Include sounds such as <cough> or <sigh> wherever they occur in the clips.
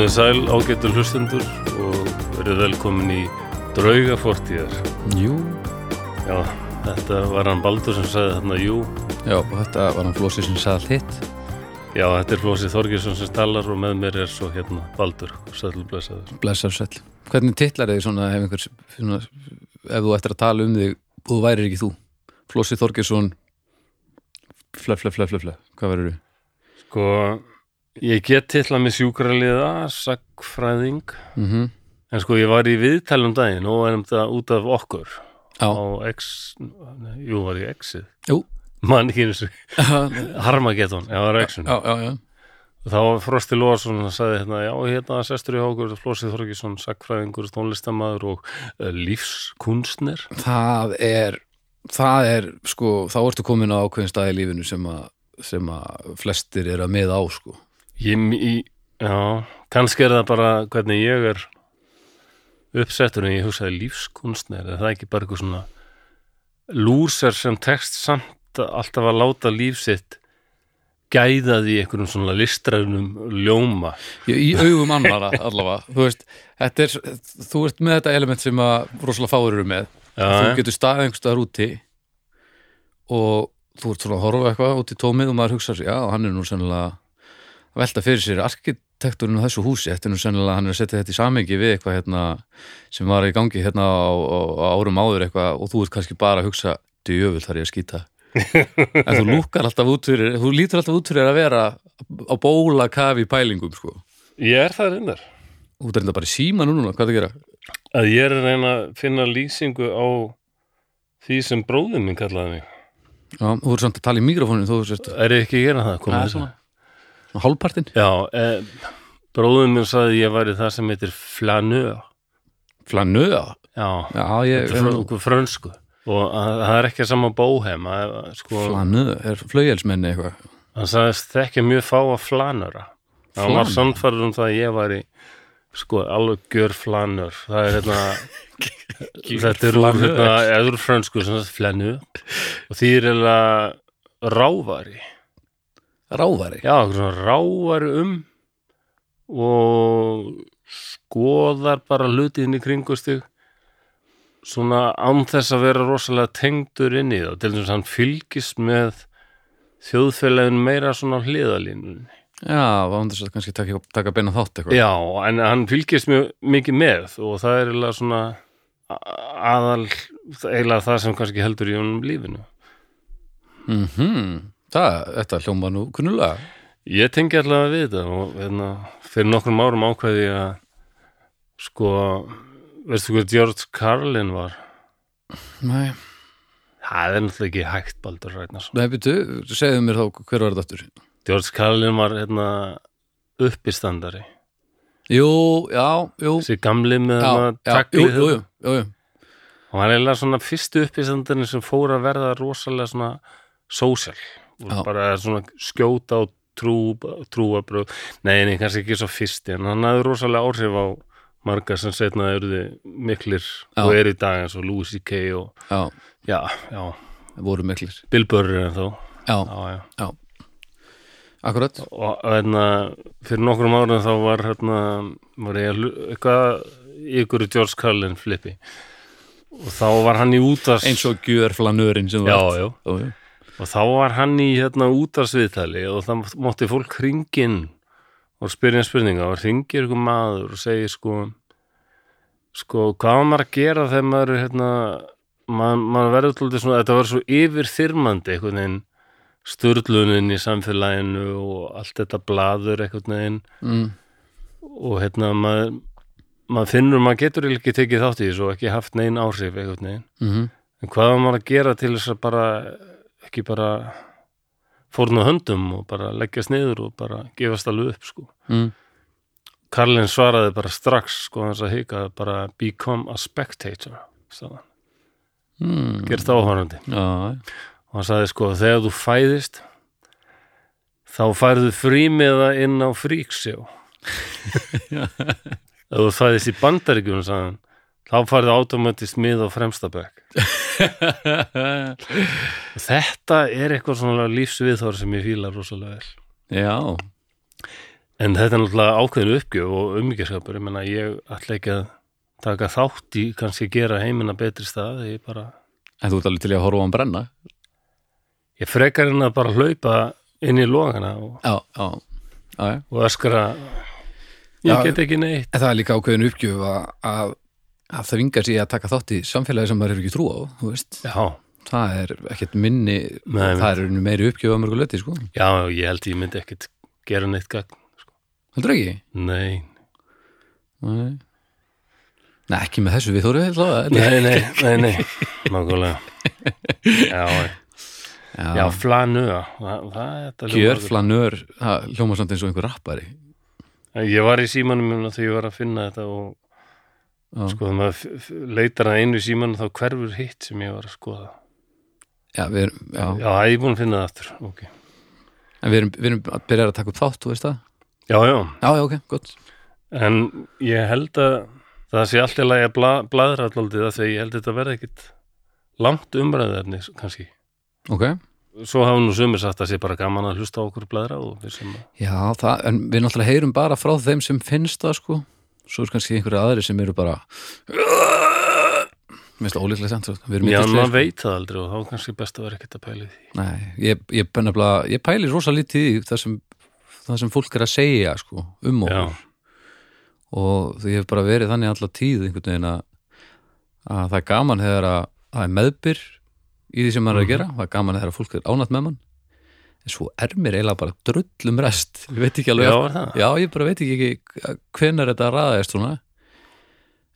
Komið sæl ágættur hlustendur og verið velkomin í drauga fortíðar. Jú, Já, þetta var hann Baldur sem sagði þarna jú. já, þetta var hann Flósi sem sagði hitt Já, þetta er Flósi Þorgjursson sem talar og með mér er svo hérna Baldur, sælblessaður. Blessar sæll Hvernig titlar þig svona ef einhver svona, ef þú ættir að tala um þig og þú værir ekki þú Flósi Þorgeirsson Flö, flö, flö, flö, flö Hvað verður þú? Sko, ég get titla með sjúkraliða, sagfræðing, Mm en sko ég var í viðtælum daginn og erum það út af okkur. Já, á X, jú var ég X-ið, jú. Mann ekki eins <laughs> og Harmageddon, já, var X-un. Þá var Frosti Lóarsson að sagði hérna, já, hérna sestur í hókur, Flósið Þorgesson, sakfræðingur, tónlistamæður og uh, lífskunstner. Það er það er, sko, þá ertu komin á ákveðin stað í lífinu sem að sem að flestir er að miða á, sko Ég, já, kannski er það bara hvernig ég er uppsettur en ég hugsaði lífskunstner, er það ekki bara eitthvað svona lúser sem tekst samt alltaf að láta líf sitt gæðað í einhverjum svona listræðunum ljóma. Í, í augum annara allavega þú veist, er, þú ert með þetta element sem að rosalega fáir eru með Já, þú já. getur staðið einhverstaðar úti og þú ert svona að horfa eitthvað út í tómið og maður hugsa sér, já, hann er nú sennilega velta fyrir sér arkitekturinn á þessu húsi, þetta er nú sennilega hann er að setja þetta í samengi við eitthvað hérna sem var í gangi hérna á, á, árum áður eitthvað og þú ert kannski bara að hugsa djöfull þar ég að skýta <laughs> en þú lúkar alltaf út fyrir þú lítur alltaf út fyrir að vera á bóla kafi í pælingum sko Ég er það reyndar. Þú ert reynda bara í síma núna, hvað er að gera? Að ég er reyna að finna lýsingu á því sem bróðin minn kallaði mig. Já, þú ert samt að tala í mikrofónin, þú sért Er ég ekki að gera það? Komið Það er hálfpartinn. Já, eh, bróðin minn sagði að ég væri það sem heitir flaneur. Flanöða. Já, Já, ég, Fr okkur frönsku og að- það er ekki að sama bóhem sko, flanöða, er flaugjelsmenni eitthvað. hann sagðist þekkja mjög fá að flanöra hann var samfærður um það að ég væri sko alveg gjör flanör það er hérna <laughs> þetta er hérna, eður frönsku sem sagt flanu og því er eiginlega rávari Ráðari. já, rávari um og skoðar bara hlutin í kringustig svona án þess að vera rosalega tengdur inn í það til þess að hann fylgist með þjóðfélagin meira svona hliðalínunni Já, vándur þess að kannski taka, taka beina þátt eitthvað. já, en hann fylgist mjög mikið með og það er eiginlega svona aðal eiginlega það sem kannski heldur í honum lífinu Mm Það, þetta hljóma nú kunnulega. Ég tengi allavega við þetta og hérna, fyrir nokkrum árum ákveði ég að sko, veistu hvað George Carlin var? Nei, Það er náttúrulega ekki hægt Baldur Ragnarsson. nei, byrju, segðu mér þá hver var þetta aftur. George Carlin var hérna uppistandari. Jú, já, jú. Þessi gamli með Já, hérna já, jú, jú, jú, jú. Og hann er eiginlega svona fyrstu uppistandarin sem fór að verða rosalega svona social. Og Já. bara svona skjóta á trú, trúabröð. Nei, nei, kannski ekki svo fyrsti, en hann hafði rosalega áhrif á marga sem setna eruði miklir Já. og er í dag eins og Louis C.K. og Já, já, já, voru miklir. Bill Burr en þó. Já, Já, já. akkurat. og hérna, fyrir nokkrum árum þá var hérna, var ég eitthvað í ykkur George Carlin flippi og þá var hann í útars Eins og gjör flanörinn sem ert. já, Já, já. Og þá var hann í hérna útarsviðtali og það mátti fólk hringin og spyrja spurninga og hringir ykkur maður og segir sko sko, hvað var maður að gera þegar maður hérna, maður, maður verður til svona, þetta var svo yfirþyrmandi einhvern veginn sturlunin í samfélaginu og allt þetta blaður einhvern veginn. Mm, og hérna maður, maður finnur maður getur ekki tekið þátt í þessu og ekki haft neinn áhrif einhvern veginn. Mhm. en hvað var maður að gera til þess að bara ekki bara fórna höndum og bara leggjast niður og bara gefast alveg upp sko. Mm. Karlin svaraði bara strax sko hans að hika bara become a spectator Mm. gerst áhörandi Já, og hann sagði sko þegar þú fæðist þá færðu frímiða inn á fríksjó. <laughs> Ef þú fæðist í bandaríkjum sagði hann þá færðu automatist mið á fremsta bekk. Og <laughs> þetta er eitthvað svona lífsviðþór sem ég fíla rosalega vel. Já, en þetta er náttúrulega ákveðin uppgjöf og umhyggjaskapur, ég menna ég ætla ekki að taka þátt í kannski gera heimina betri stað, bara En þú ert alveg til að horfa á hann brenna? Ég frekar henni að bara hlaupa inn í logana og, Já, já, já, já. og öskra ég Já. get ekki neitt. En það er líka ákveðin uppgjöf að, að, að það vingar sig að taka þátt í samfélagi sem maður hefur ekki trú á, þú veist. Já, það er ekkert minni Nei, það er meiri uppgjöf að mörgu löti, sko. Já, ég held ég myndi ekkit gera neitt gagn, Heldur ekki? nei. Nei. Nei, ekki með þessu við þóru nei, nei, nei, nei, nákvæmlega. Já, já, Já, hljómar- Kjörflanör, það hljóma samt eins og einhver rappari. Ég var í símanum þegar ég var að finna þetta og. Sko þegar maður leitar að einu í símanum þá hverfur hitt sem ég var að skoða. Já, við erum, já. Já, það er ég búin að finna það aftur. ok. En við erum, við erum að byrja að taka upp þátt, þú veist það? Já, já, Já, já, ok, gott en ég held að það sé alltaf að bla, bladra allaldið það þegar ég held að þetta verði ekkit langt umræðefni kannski. Ok, Svo hafa nú sumir sagt að sé bara gaman að hlusta okkur bladra og við sem að, já, það, en við náttúrulega heyrum bara frá þeim sem finnst það, sko Svo er kannski einhverju aðri sem eru bara það ólíklega erum já, maður sko. veit það aldrei og þá er kannski best að vera ekkit að pæli því. Nei, ég, ég, ég pæli rosa lítið í það sem, það sem fólk er að segja, sko, um okkur og því hefur bara verið þannig alla tíð einhvern veginn að, að það er gaman þegar að það er meðbyr í því sem maður er að gera, það er gaman þegar að fólk er ánætt með mann en svo er mér eiginlega bara drullum rest. Ég veit ekki alveg já, já, ég bara veit ekki hvenar þetta svona.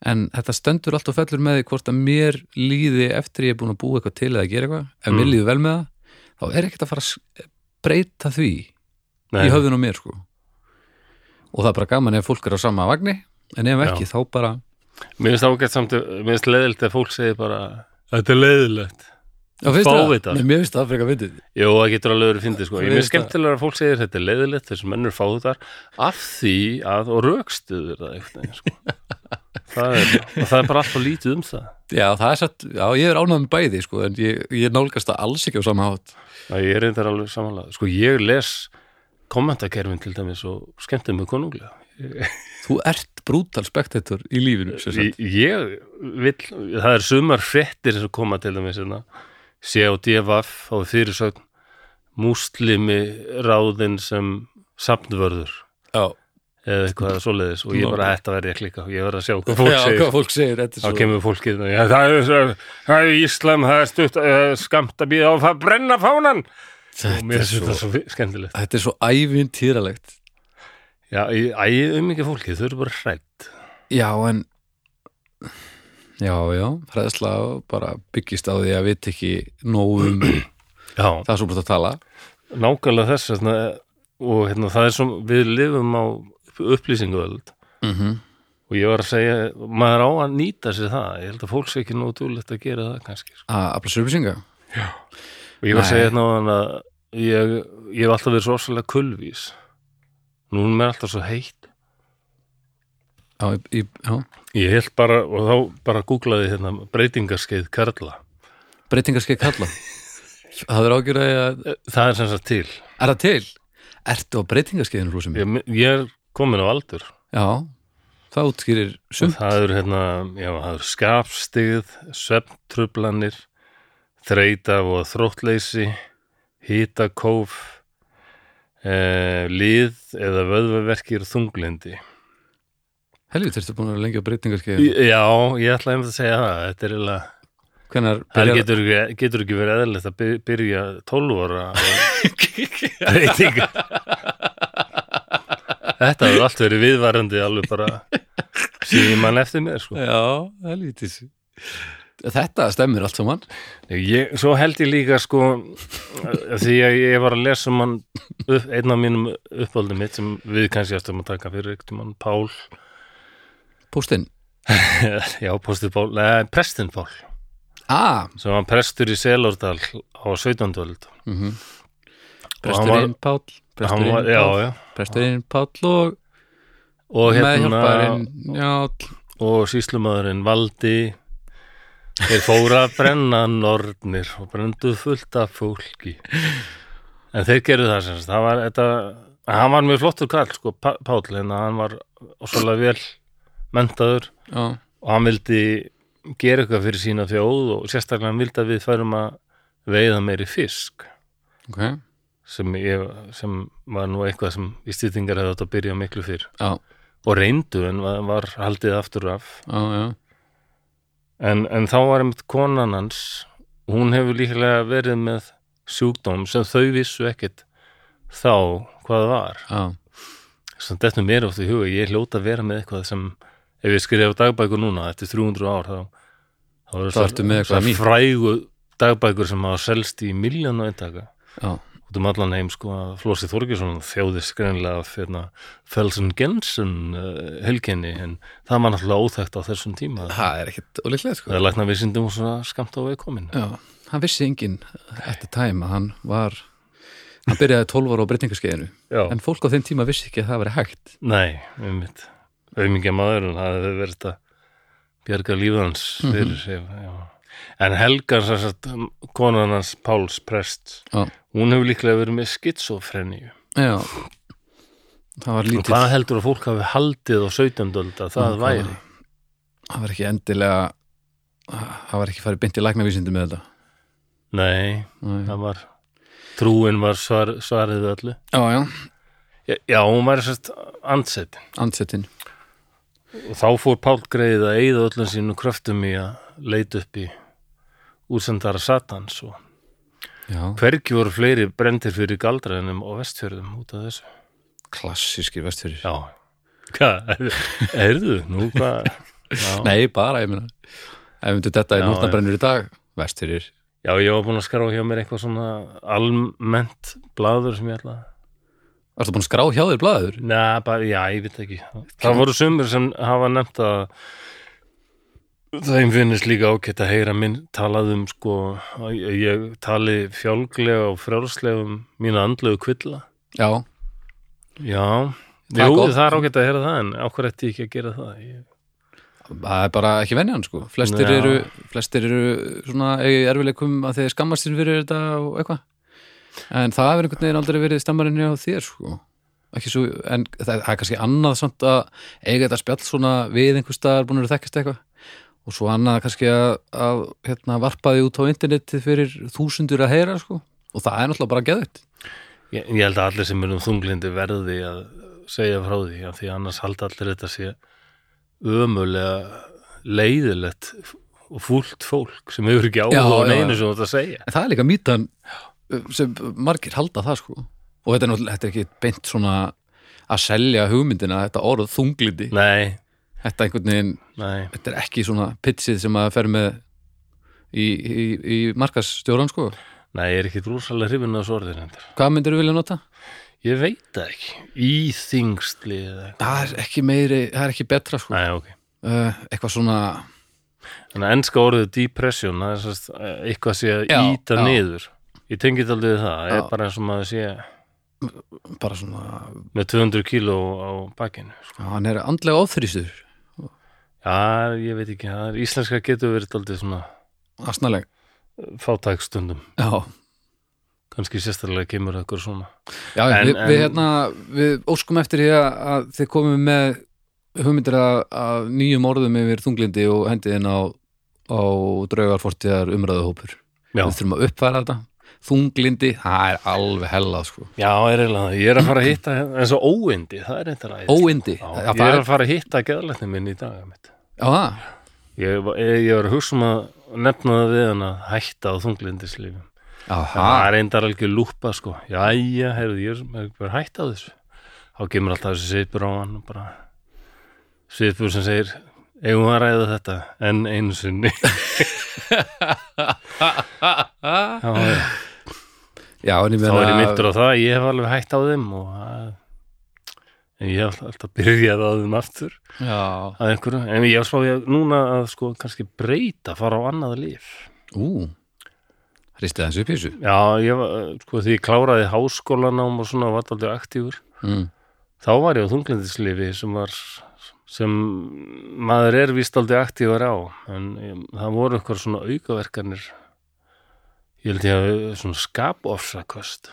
En þetta stendur allt og fellur með því hvort að mér líði eftir ég er búin að búa eitthvað til eða gera eitthvað. Ef mér Mm. líður vel með það þá er ekkert að fara að breyta því Nei, í höfðun á mér sko. Og það er bara gaman ef fólk er á sama vagni en ef ekki þá bara Mér finnst ágætt samt, mér finnst leiðilegt að fólk segir bara, þetta er leiðilegt. Já, finnst Fá þér það? þetta. Nei, mér finnst það frekar fyndið Jú, það getur alveg verið fyndið sko. Ég Mér finnst skemmtilega að fólk segir þetta er leiðilegt þessum mennur fáðu þar af því að, og raukstuður það eitthvað, sko. það er, og það er bara alltaf lítið um það. Já, það er satt, já, ég er ánægð með bæði sko, en ég, ég nálgast það alls ekki á sama hátt Já, ég er reyndar alveg samanlega. Sko, ég les kommentakerfin til dæmis og skemmtið mig konunglega. Þú ert brútal spektator í lífinu sem sagt. Ég, ég vil, það er sumar fréttir sem koma til dæmis hérna, sé á fyrirsögn múslimi ráðin sem safnvörður Já, eða eitthvað svoleiðis og ég bara þetta verði að klika og ég verði að sjá hvað fólk já segir hvað fólk segir er þá svo, kemur fólkið já, það, er, svo- það er Íslam, það er stutt uh, skamt að býða á að brenna fánan og þetta, mér er finnst þetta svo, svo skemmtilegt þetta er svo ævintýralegt já, ég- æ, um ekki fólkið, þau eru bara hrætt Já, en Já, já, fræðsla bara byggist á því að vit ekki nóg um <clears throat> já, það er svo bara að tala. Nákvæmlega þess hérna, og hérna, það er svo við lifum á upplýsinguöld mm -hmm. og ég var að segja, maður á að nýta sér það. Ég held að fólk sé ekki nóg dúlegt að gera það kannski sko. að afla sörfissinga og ég var að segja hérna að ég, ég hef alltaf verið svo svolítið kulvís nú er alltaf svo heitt Já, í- já, ég held bara, og þá bara googlaði hérna breytingarskeið Karla. Breytingarskeið kalla <laughs> Það er ágjörði að það er sem sagt til. Er það til? Ertu á breytingarskeiðinu hlúsum? ég, ég er komin á aldur. Já, það útskýrir sumt. Það eru hérna, já, það eru skapstigð svefntrublanir þreita og þróttleysi hitakóf eh, lið eða vöðvaverkir og þunglindi Helvið, ertu búin að vera lengi á breytingarskeiðinu? já, ég ætla einmitt að segja það þetta er eiginlega Hvenær Það byrjar getur ekki, getur ekki verið eðlilegt að by- byrja 12 ára á <laughs> breytinga Þetta hefur allt verið viðvarandi alveg bara síðan mann eftir mér sko. Já, helvítis Þetta stemmir allt saman ég, Svo held ég líka sko því að ég var að lesa um hann upp, einn af mínum uppáldum mitt sem við kannski eftir að taka fyrir ekkert mann Pál Póstinn? <laughs> Já, postið Pál, neða, prestin Pál. Ah, sem var prestur í Selordal á 17. öld. Mm -hmm. Presturinn var- Presturinn já Presturinn Páll og og hérna og síslumæðurinn Valdi þeir fóra að brenna nornir og brendu fullt af fólki. En þeir gerðu það sem sagt, það var þetta hann var mjög flottur kall sko, Páll, en hann var svolítið vel mentaður já, og hann vildi gera eitthvað fyrir sína þjóð og sérstaklega hann vildi að við færum að veiða meiri fisk. Ok. Sem, ég, sem var nú eitthvað sem ístýtingar hefði átt að byrja miklu fyrr. Já, og reyndu en var, var haldið aftur af. Já, en, en þá var einmitt konan hans hún hefur líklega verið með sjúkdóm sem þau vissu ekkit þá hvað var. Sem þetta mér oft í huga, ég hljóta að vera með eitthvað sem, ef ég skrifa dagbækur núna eftir 300 ár þá, þá er nýtt. frægu dagbækur sem hafa selst í miljónu eintaka. Já, út um allan heim sko að Flósi Þorgjursson þjóðist greinlega hérna, Felsen Gensen uh, helginni en það var náttúrulega óþægt á þessum tíma. Það er ekkit ólíklega sko. Það er lækna svona skamt á veg komin já, hann vissi enginn eftir tæm að hann var hann byrjaði 12 ára á breytingarskeiðinu en fólk á þeim tíma vissi ekki að það veri hægt. Nei, um mitt auðmingja maður og það hefur verið að bjarga lífið hans fyrir sig já. en Helga sem sagt, konan hans Páls Prest já, hún hefur líklega verið með skitsofreníu já. Það var og hvað heldur að fólk hafi haldið á 17. öld að það væri? það var ekki endilega það var ekki farið beint í læknavísindi með þetta. Nei, Nei. það var trúin var svar, svarið öllu. Já, já, já, hún var sérst ansett andsetin og þá fór Pál greið að eyða öllum sínu kröftum í að leita upp í útsendara Satans og já, hvergi voru fleiri brendir fyrir galdræðinum og vestfjörðum út af þessu. Klassíski vestfyrir já, hvað, erðu nú hvað <laughs> nei, bara, ég meina ef við myndum þetta í Já, Nortnabrennur í dag vestfyrir, já, ég var búin að skrá hjá mér eitthvað svona almennt blaður sem ég ætla að varstu búin að skrá hjá þér blaður? Nei, bara, já, ég veit ekki. Það voru sumir sem hafa nefnt að þeim finnist líka ágætt að heyra minn talað um sko, að ég tali fjálglega og frjálslega um mína andlegu kvilla. Já, Já, Það jú, það er ágætt að heyra það en ákvað ætti ég ekki að gera það? Ég... það er bara ekki venjan sko. Flestir Já. eru, flestir eru svona erfileikum að þeir skammast sér fyrir þetta og eitthvað en það hefur einhvern veginn aldrei verið stammarinn á þér sko. Svo, en það, það er kannski annað samt að eiga þetta spjall svona við einhvers staðar búin að þekkast eitthvað. Og svo annað kannski að, að hérna, varpa því út á internetið fyrir þúsundur að heyra sko. Og það er náttúrulega bara geðvitt Ég, ég held að allir sem eru um þunglindi verði að segja frá því að því annars halda allir þetta sé ömulega leiðilegt og fúlt fólk sem hefur ekki áhuga á neinu sem þú ert að segja. En það er líka mýtan sem margir halda það sko og þetta er náttúrulega, þetta er ekki beint svona að selja hugmyndina þetta orð þunglindi, Nei, þetta einhvern veginn nei þetta er ekki svona pitsið sem að fer með í, í, í markasstjóran sko Nei, ég er ekki rosalega hrifin af svo orðir hendur. hvað myndir þú vilja nota? Ég veit það ekki. Íþingstli eitthvað. það er ekki meiri, það er ekki betra sko Nei, ok. uh, eitthvað svona Þannig að ennska orðið depression, það er sérst eitthvað sé að Já, íta já. niður. Ég tengi þetta aldrei við það. Já. er bara eins og maður sé bara svona, með 200 kíló á bakinu. Sko. já, hann er andlega ofþrýstur Já, ég veit ekki. Er, íslenska getur verið aldrei svona asnaleg, fátækstundum. já Kannski sérstaklega kemur eitthvað svona. Já, En- við, við, en- hérna, við óskum eftir því að, þið komum með hugmyndir að, að nýjum orðum yfir þunglindi og hendið inn á, á draugarfortiðar umræðuhópur. Já, Við þurfum að uppfæra þetta. Þunglindi, það er alveg hellað, sko. já er eiginlega. Ég er að fara að hitta eins og óindi, það er eitthvað ræðist. Óindi. Já, ég er að fara að hitta geðlækni minn í dag já, það. Ég, var- ég, var að hugsa um að nefna það við hann að hætta á þunglindislífum. Já, Það er eindar algjör lúpa sko. Jæja, heyrðu, ég er bara hætt á þessu. Þá kemur alltaf þessi svipur á hann og bara svipur sem segir eigum við að ræða þetta en einu sinni. <laughs> Já, ég þá meina... er ég myndur á það, ég hef alveg hætt á þeim og það en ég hef alltaf byrjað á þeim aftur. Já, að einhverju, en ég hef ég núna að sko kannski breyta, fara á annað líf ú, hristið hans upp í þessu. Já, ég var, sko, því ég kláraði háskólanám og svona var aldrei aktífur. Mm. þá var ég á þunglindislifi sem var sem maður er víst aldrei aktífur á en um, það voru eitthvað svona aukaverkanir ég held ég að svona skapofsaköst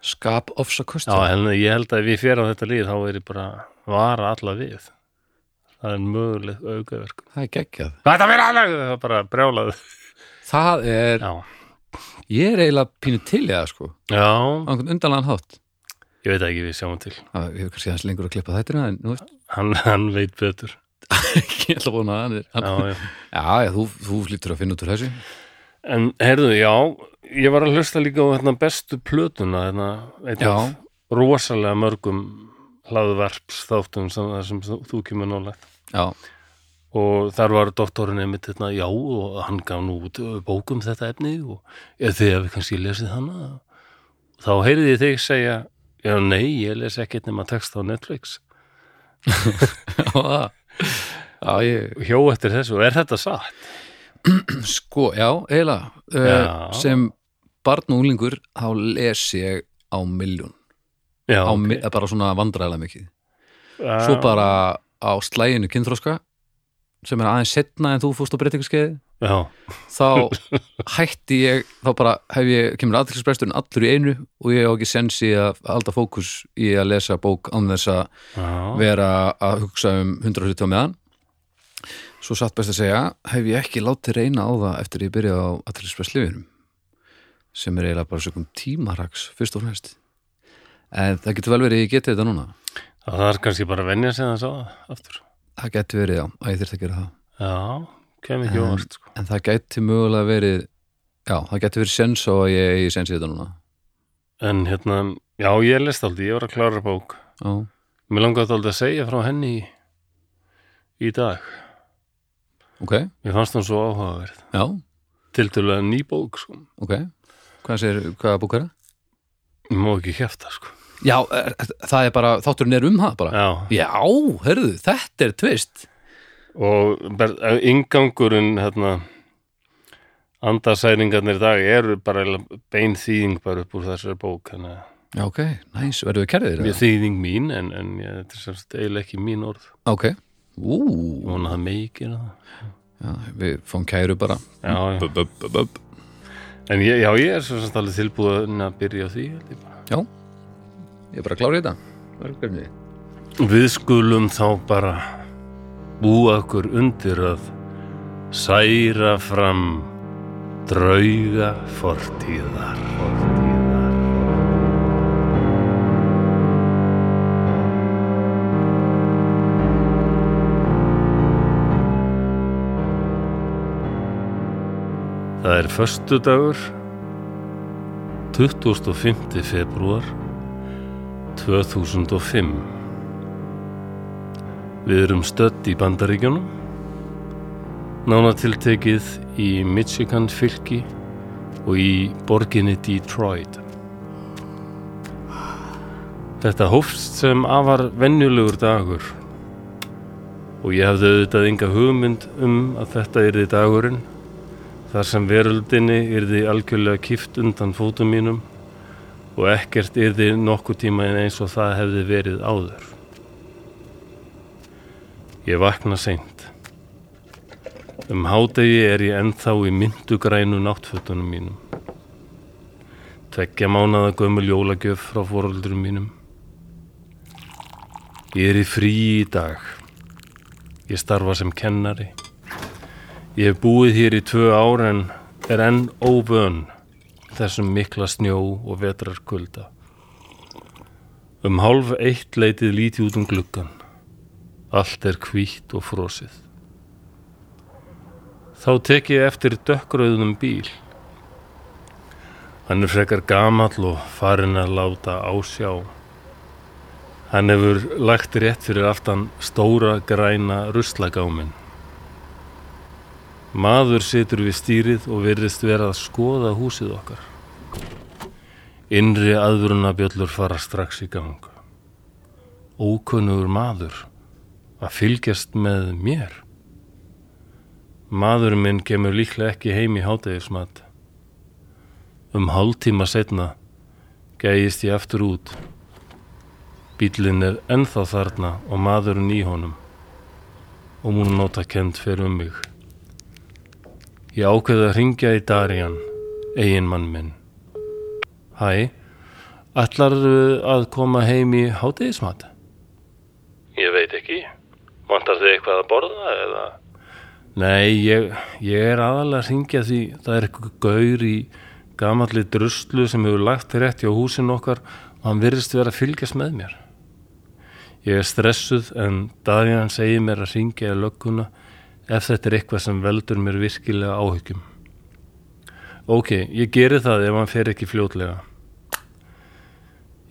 skap ofsa kosti Já, en ég held að ef ég fer á þetta líð þá er ég bara vara alla við. Það er möguleg aukaverk það er geggjað. Alveg, það er bara brjálað. Það er, Já, ég er eiginlega pínu til í það sko, já, undanlegan hátt. Ég veit ekki við sjáum til. Það er kannski hans lengur að klippa þetta en nú veist, Hann, hann veit betur. <laughs> Ég ætla að vona að hann er já já, já, þú, þú lítur að finna út úr þessu En heyrðu, já, ég var að hlusta líka á hérna, bestu plötuna hérna, rosalega mörgum hlaðvarps þáttum sem, sem þú, þú kemur nálega já, og þar var doktorinn einmitt hérna, já, og hann gaf nú út bókum þetta efni og eða þið hefur kannski lesið hana þá heyrði ég þig segja já, nei, ég les ekkert nema text á Netflix. <laughs> <laughs> Já, ég hjó eftir þessu, er þetta satt? <clears throat> Sko, já, eiginlega uh, sem barn og unglingur þá les ég á miljón Já, á, ok. mi- bara svona vandræðilega mikið. Já. svo bara á slæginu kynþróska sem er aðeins setna en þú fórst á breytingarskeið. Já, þá <laughs> hætti ég þá bara hef ég, kemur aðtilspresturinn allur í einu og ég á ekki sens í að halda fókus í að lesa bók án þess að vera að hugsa um 170 á meðan svo satt best að segja hef ég ekki látið reyna á það eftir ég byrja á aðtilspresslifinum sem er eiginlega bara sökum tímaraks fyrst og fremst. En það getur vel verið ég geti þetta núna. Það er kannski bara að venja sig það aftur. Það getur verið já, að ég þyrfti að gera það. Já, kem ekki óvart sko. en það geti mögulega verið já, það geti verið sens á að ég eigi sens í þetta núna. En hérna, já, ég lest aldrei, ég var að klára bók. Já, Mér langaði aldrei að segja frá henni í, í dag ok, Mér fannst hún svo áhugaverð. Já, Tildulega ný bók, sko. Ok. Hvað er það? Ég má ekki kjæfta, sko. Já, er, það er bara, þátturinn er um það bara. Já, já, hörðu, þetta er tvist. Og ber- ingangurinn, hérna Andasæringarnir í dag eru bara bein þýðing bara upp úr þessari bók að já, ok, næs, verður við kærðir Mér þýðing mín, en, en ég, þetta er eiginlega ekki mín orð. Ok, ú, Vona það megi gera það já, við fáum kæru bara Já, já. bub, bub, bub, bub. En ég, já, ég er svo semst alveg tilbúin að byrja á því held ég bara. já, ég er bara að klára þetta verkefni Við skulum þá bara búa okkur undir að særa fram drauga fortíðar. fortíðar. Það er föstudagur 25. februar 2005 Við erum stödd í Bandaríkjunum, nánatiltekið í Michigan fylki og í borginni Detroit. Þetta hófst sem afar venjulegur dagur og ég hafði auðvitað enga hugmynd um að þetta yrði dagurinn þar sem veröldinni yrði algjörlega kift undan fótum mínum og ekkert yrði nokkuð tíma eins og það hefði verið áður. Ég vakna seint. Um hádegi er ég ennþá í myndugrænu náttfötunum mínum. Tveggja mánada gömul jólagjöf frá foreldurum mínum. Ég er í frí í dag. Ég starfa sem kennari. Ég hef búið hér í tvö ár en er enn óvön þessum mikla snjó og vetrarkulda. Um hálf eitt leitið lítið út um gluggan. Allt er hvítt og frosið. Þá tek ég eftir dökkrauðum bíl. Hann er frekar gamall og farin að láta ásjá. Hann hefur lagt rétt fyrir aftan stóra græna ruslagáminn. Maður situr við stýrið og virðist vera að skoða húsið okkar. Innri aðvörunabjöllur fara strax í gang. Ókunnugur maður að fylgjast með mér. Maðurinn minn kemur líklega ekki heim í hátegismat. Um hálftíma setna gægist ég aftur út. Bílinn er ennþá þarna og maðurinn í honum og múin nota kent fyrir um mig. Ég ákveði að ringja í Darian, eigin mann minn. Hæ, Ætlar að koma heim í hátegismat? Ég veit ekki. Vantar þið eitthvað að borða eða? Nei, ég, ég er aðalega að ringja því það er eitthvað gaur í gamalli druslu sem hefur lagt rétt hjá húsin okkar og hann virðist vera að fylgjast með mér. Ég er stressuð en Davíðan segir mér að ringja í lögguna ef þetta er eitthvað sem veldur mér virkilega áhyggjum. Ok, ég geri það ef hann fer ekki fljótlega.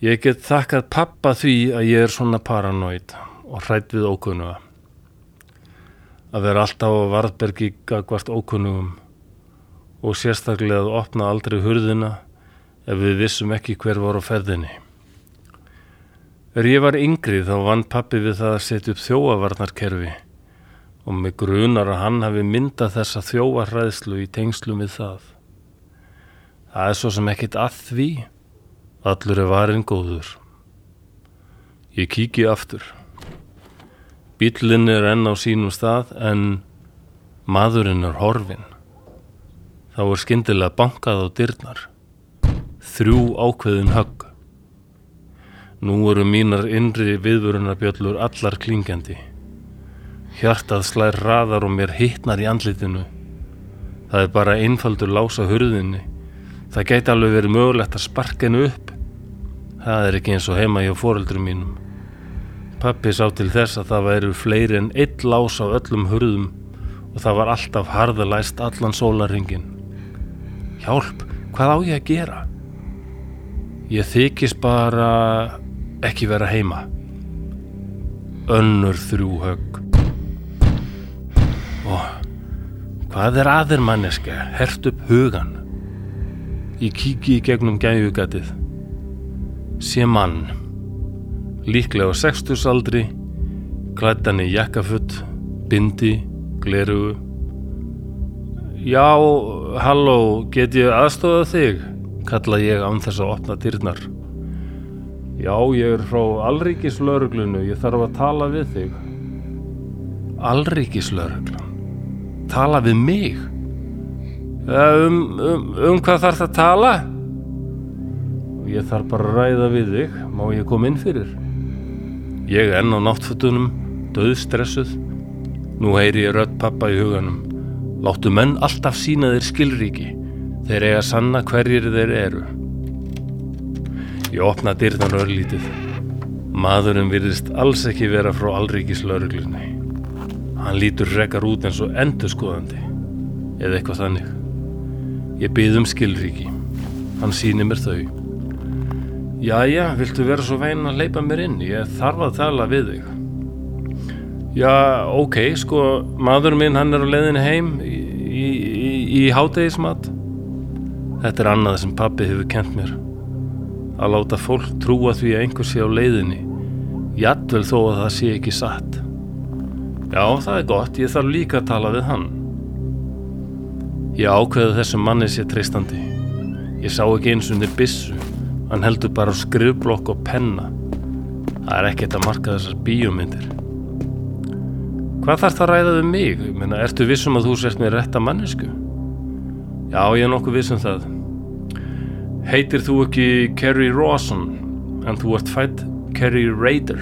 Ég get þakkað pappa því að ég er svona paranoid og hrætt við ókunnuga. Að vera alltaf á varðbergi gagvart ókunnugum og sérstaklega að opna aldrei hurðina ef við vissum ekki hver var á ferðinni. Er ég var yngri þá vann pappi við það að setja upp þjóavarnarkerfi og með grunar að hann hafi myndað þessa þjóarræðslu í tengslum við það. Það er svo sem ekkit að því, allur er varin góður. Ég kíki aftur. Bílinn er enn á sínum stað en maðurinn er horfin. Þá er skyndilega bankað á dyrnar. Þrjú ákveðin högg. Nú eru mínar innri viðvörunarbjöllur allar klingjandi. Hjartað slær raðar og mér hittnar í andlitinu. Það er bara einfaldur lása hurðinni. Það gæti alveg verið mögulegt að sparka hennu upp. Það er ekki eins og heima hjá foreldrum mínum. Pappi sá til þess að það væri fleiri en eitt lás á öllum hurðum og það var alltaf harðalæst allan sólaringin. Hjálp, hvað á ég að gera? Ég þykist bara ekki vera heima. Önnur þrjú högg. Ó, hvað er aðeir manneska? Hert upp hugan. Ég kíki í gegnum gæjugatið. Sé mann. Líklega á sextusaldri, klættan í jakkafutt, bindi, glerugu. Já, halló, get ég aðstofað þig? kalla ég án þess að opna dyrnar. Já, ég er frá Alríkislauruglunu, ég þarf að tala við þig. Alríkislauruglun? Tala við mig? Um, um, um hvað þarf það að tala? Ég þarf bara að ræða við þig, má ég koma inn fyrir? Ég er enn á náttfötunum, döðstressuð. Nú heyri ég rödd pappa í huganum. Láttu menn alltaf sína þeir skilríki. Þeir eiga sanna hverjir þeir eru. Ég opna dyrðan örlítið. Maðurinn virðist alls ekki vera frá allríkislauruglunni. Hann lítur rekar út eins og endurskoðandi. Eða eitthvað þannig. Ég byð um skilríki. Hann sýnir mér þau. Jæja, viltu vera svo væn að leipa mér inn? Ég þarf að tala við þig. Já, ok, sko, maður minn hann er á leiðinu heim í, í, í, í hátegismat. Þetta er annað sem pappi hefur kent mér. Að láta fólk trúa því að einhver sé á leiðinni. Jadvel þó að það sé ekki satt. Já, það er gott, ég þarf líka að tala við hann. Ég ákveði þessum manni sé treystandi. Ég sá ekki eins niður bissu. Hann heldur bara skrifblokk og penna. Það er ekkert að marka þessar bíómyndir. Hvað þarf það að ræða um mig? Menna, ertu vissum að þú sért með rétta mannesku? Já, ég er nokkuð vissum það. Heitir þú ekki Kerry Rawson en þú ert fætt Kerry Raider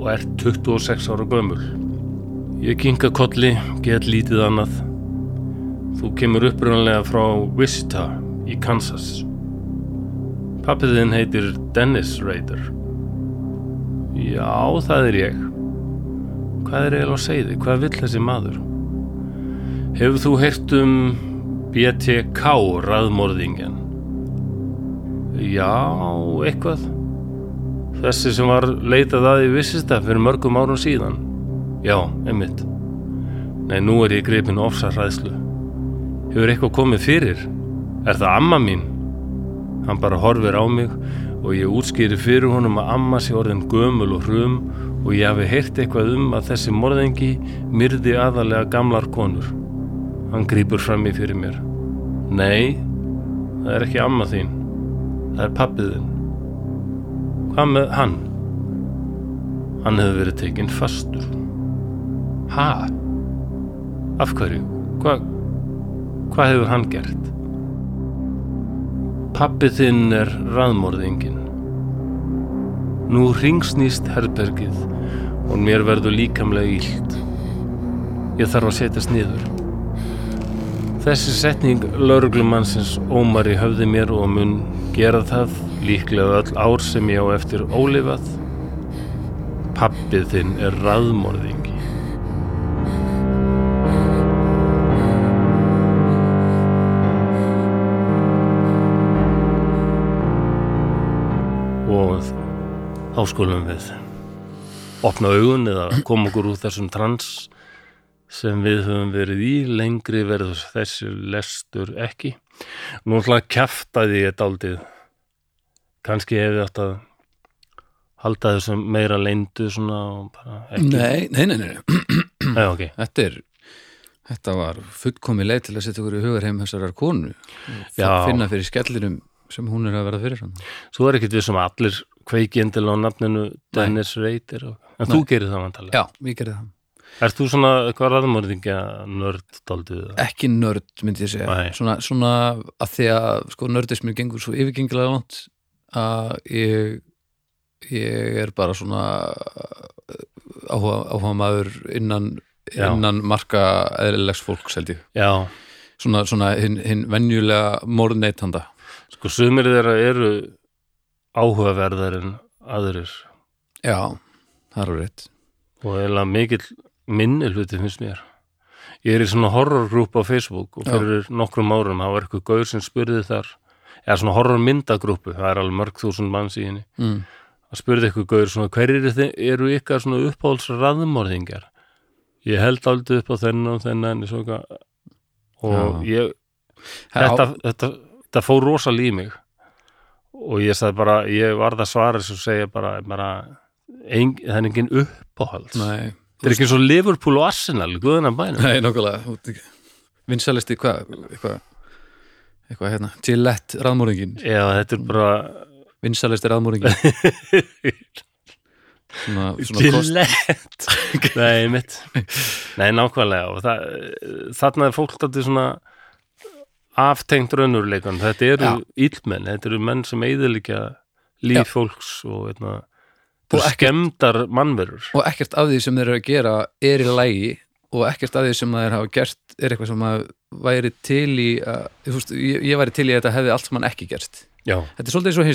og ert 26 ára gömul. Ég kinga kolli, get lítið annað. Þú kemur uppröðanlega frá Wichita í Kansas. Pappiðinn heitir Dennis Raider. Já, það er ég. Hvað er eiginlega að segja þig? Hvað vill þessi maður? Hefur þú heyrt um BTK raðmorðingen? Já, eitthvað. Þessi sem var leitað að í vissista fyrir mörgum árum síðan. Já, einmitt. Nei, nú er ég greipin ofsa hræðslu. Hefur eitthvað komið fyrir? Er það amma mín? Hann bara horfir á mig og ég útskýri fyrir honum að amma sé orðin gömul og hrum og ég hafi heyrt eitthvað um að þessi morðengi myrði aðalega gamlar konur. Hann grýpur fram í fyrir mér. Nei, það er ekki amma þín. Það er pappiðinn. Hvað með hann? Hann hefur verið tekinn fastur. Ha? Af hverju? Hvað hva hefur hann gert? Pappi þinn er raðmorðingin. Nú ringsnýst herbergið og mér verður líkamlega ílt. Ég þarf að setjast niður. Þessi setning lauruglumannsins ómar í höfði mér og mun gera það líklega öll ár sem ég á eftir ólifað. Pappið þinn er raðmorðingi. Og þá skulum við opna augun eða koma okkur úr þessum trans sem við höfum verið í lengri verður þessi lestur ekki nú ætla að kjaftaði ég daldið kannski hefði að halda þessum meira leyndu svona og bara ekki Nei, nei, nei, nei. <clears throat> Nei, ok, Þetta er Þetta var fullkomi leið til að setja okkur í hugar heim þessarar konu. Já. finna fyrir skellinum sem hún er að vera fyrir hann svo er ekkit við sem allir kveiki endilega á nafninu Dennis Reiter og... en þú gerir það vantalega Já, ég gerði það. Ert þú svona eitthvað raðmörðingja nörd daldið? Ekki nörd, myndi ég segja. Nei. svona, svona að því að sko nördismin gengur svo yfirgengilega langt að ég ég er bara svona áhuga, áhuga maður innan, Já. innan marka eðlilegs fólks held ég. Já, svona, svona hinn, hinn venjulega morðneitanda. Sko sumir þeirra eru áhugaverðar en aðrir. Já, það er á rétt. Og eiginlega mikill minni hluti finnst mér. Ég er í svona horrorgrúp á Facebook og Já. fyrir nokkrum árum það var eitthvað gaur sem spurði þar eða svona horrormyndagrúpu, það er alveg mörg þúsund manns í henni. Mm. það spurði eitthvað gaur svona hver eru, þi- eru ykkar svona uppáhalds raðmorðingar ég held aldrei upp á þennan og þennan og ég, þetta, þetta, þetta fór rosalega í mig. Og ég sagði bara, ég varð að svara þess að segja bara, bara ein, það er engin uppáhalds. Nei, þetta er ekki svo Liverpool og Arsenal guðunan bænum. Nei, nokkulega Vinsalisti, hvað eitthvað, eitthvað hérna Gillette raðmóringin Já, þetta er bara Vinsalisti raðmóringin <laughs> Svona, svona Gillette? <laughs> Nei, mitt Nei, nákvæmlega. Og það, þarna er fólk þetta svona aftengt raunurleikan þetta eru íllmenn, þetta eru menn sem eiðilegja líf Já. fólks og eitna, Og og skemmdar mannverur. Og ekkert af því sem þeir eru að gera er í lægi og ekkert af því sem þeir hafa gert er eitthvað sem að væri til í að, þú veist, ég, ég væri til í að þetta hefði allt sem hann ekki gerst. Já, Þetta er svolítið eins og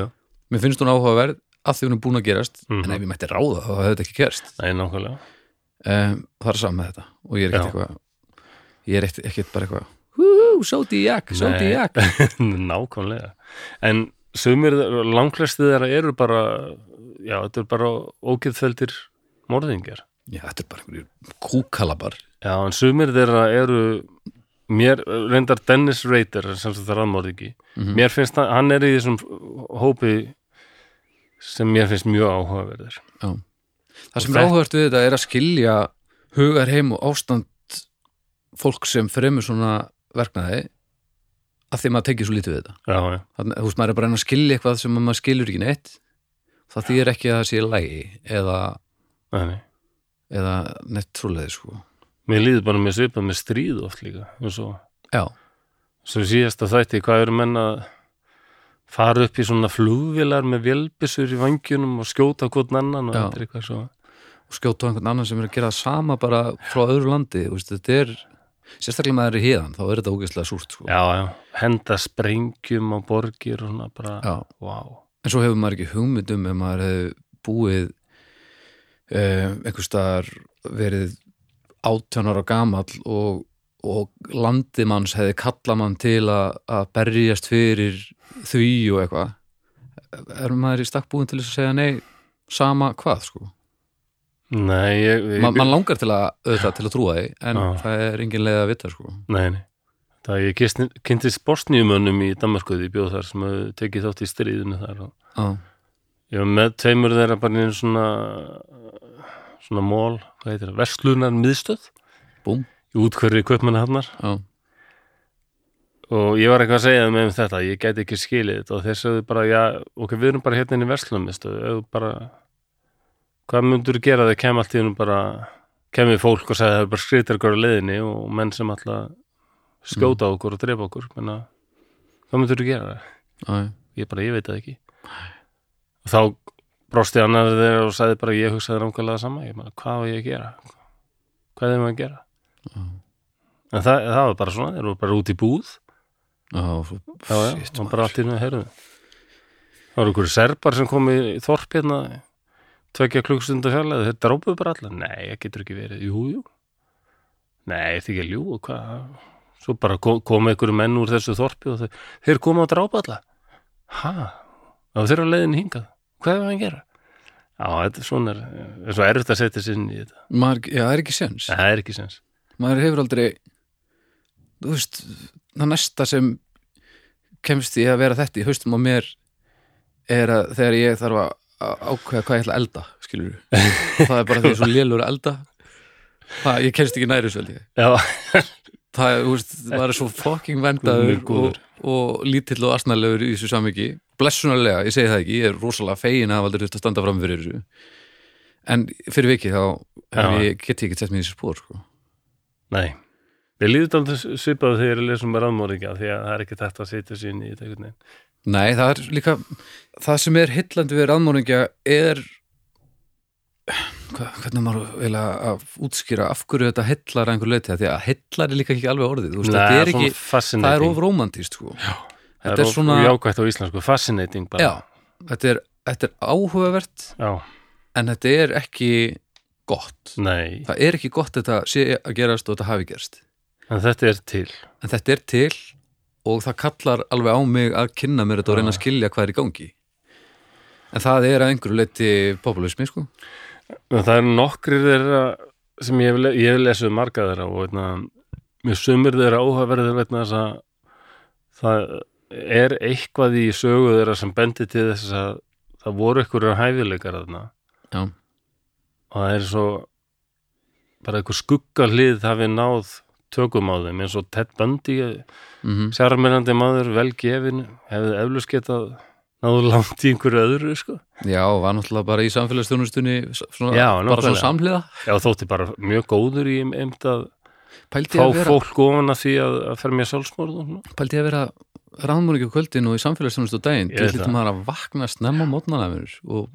já, Mér finnst hún áhugaverð að því hún er búin að gerast Mhm. en ef ég mætti ráða þá hefði þetta ekki gerst. Nei, nákvæmlega. Um, það er saman með þetta. Og ég er ekkert eitthvað ég er ekkert, ekkert bara eitthvað hú, Zodiac, Zodiac. <laughs> Nákvæmlega. En sumir, langflesti þeirra eru bara já, þetta er bara ógeðfeldir morðingjar Já, þetta er bara einhverjir kúkalabar. Já, en sumir þeirra eru mér, reyndar Dennis Rader sem þetta er aðmorðingi Mhm. mér finnst að hann er í þessum hópi sem mér finnst mjög áhugaverðir Já. Það sem er áhugavert við þetta er að skilja hugar heim og ástand fólk sem fremur svona verknaði að því maður tekið svo lítið við þetta. Já, já, Þannig, þú veist, maður er bara að reyna að skilja eitthvað sem maður skilur ekki neitt það þýðir ekki að það sé lægi eða, nei, nei eða neitt svoleiði sko Mér líður bara með svipað með stríð oft líka og Já, svo síðasta þætti, hvað eru menn að fara upp í svona flugvélar með vélbissur í vangjunum og skjóta hvort annan og Já. þetta er eitthvað svo og skjóta á einhvern annan sem er að gera sama bara frá öðru landi veist, þetta er, sérstaklega maður er í híðan þá er þetta ógeðslega súrt sko. Já, já, henda sprengjum á borgir og svona bara, Já. vá en svo hefur maður ekki hugmynd um ef maður hefur búið um, einhvers staðar verið átján ára gamall og, og landimanns hefði kallað mann til að, að berjast fyrir því og eitthvað er maður í stakk búin til þess að segja nei sama hvað sko Nei, ég, ég Ma, mann langar til að, auðvitað, til að trúa því en Já. það er engin leið að vita sko Nei, nei. Það ég kynntist bosníumönnum í Danmarkuði bjóð þar sem hefur tekið þátt í stríðinu þar og Já, ég var með tveimur þeirra bara í svona svona mól, hvað heitir það, verslunar miðstöð. Búm, í útkverfi kaupmanna hannar já, og ég var eitthvað að segja um þetta ég gæti ekki skilið þetta og þeir sögðu bara já, ok, við erum bara hérna inn í verslunar miðstöð þú bara hvað myndur gera þegar kem allt í hennum bara kemur fólk og segja það er bara skritar ykkur á leiðinni og menn sem alltaf skjóta á okkur og drepa okkur. Menna hvað myndir þú gera? já, Ég bara, ég veit það ekki. Og þá brosti annar þegar og sagði bara ég hugsaði nákvæmlega sama. Ég bara, hvað var ég að gera? Hvað er maður að gera? En það, það var bara svona, þeir eru bara út í búð. Já, já, shit, og bara allt í nú heyrðu. Það voru ykkur serbar sem kom í þorp hérna tvekja klukkstundar fjarlæði, þeir drópuðu bara alla. Nei, það getur ekki verið, jú, jú. Nei, þið ekki að ljú hvað? Svo bara kom, ykkur menn úr þessu þorpi og þeir, þeir koma að drápa alla. Ha? Og þeir eru á leiðin hingað Hvað er það að gera? Já, þetta er svona er, er svo erfitt að setja sér inn í þetta. Maður, já, það er ekki sens Það er ekki sens maður hefur aldrei þú veist, það næsta sem kemst í að vera þetta í haustum á mér er að þegar ég þarf að að ákveða hvað ég ætla að elda skilur <laughs> það er bara því svo lélur að elda. Það, ég kemst ekki næri svo held ég. Já, það er, þú veist, maður er svo fucking vendaður og, og lítill og asnalegur í þessu samiki blessunarlega, ég segi það ekki, ég er rosalega fegin að hafa aldrei þurft að standa fram fyrir þessu. En fyrir vikið þá ég, get ég ekki sett mér í þessu spór sko. nei. Við líðum alltaf svipað þegar ég lesum með ráðmóringja því að það er ekki þetta að setja inn í þetta Nei, það er líka það sem er hillandi við ráðmóringja er hvernig maður vilja að útskýra af hverju þetta hillar að einhver leiti því að hillar er líka ekki alveg orðið veist, þetta er ekki, það er of romantist sko. þetta er er svona- jákvætt á íslensku, fascinating bara. Já, þetta er, þetta er áhugavert Já, en þetta er ekki gott. Nei, það er ekki gott þetta sé að gerast og þetta hafi gerst. En þetta er til. En þetta er til og það kallar alveg á mig að kynna mér þetta og reyna að skilja hvað er í gangi. En það er að einhverju leiti populismi sko það er nokkrir þeirra sem ég hef, hef lesið marga þeirra og veitna, mér sumir þeirra áhugaverðir veitna þess að það er eitthvað í sögu þeirra sem bendi til þess að það voru einhverjum hæfileikar þarna. Já, og það er svo bara einhver skuggalið hafi náð tökum á þeim eins og Ted Bundy mm sjarmirandi maður, vel gefin hefði eflust getað náðu langt í einhverju öðru sko. já, var náttúrulega bara í samfélagsstjónustunni bara svona samhliða. Já þótti bara mjög góður í einmitt að pældi fá að vera, fólk ofan að því að, að fer mér sjálfsmorð pældi að vera á kvöldin og í samfélagsstjónustu daginn? Til veit hlýttum maður að vakna snemma mótnana mér og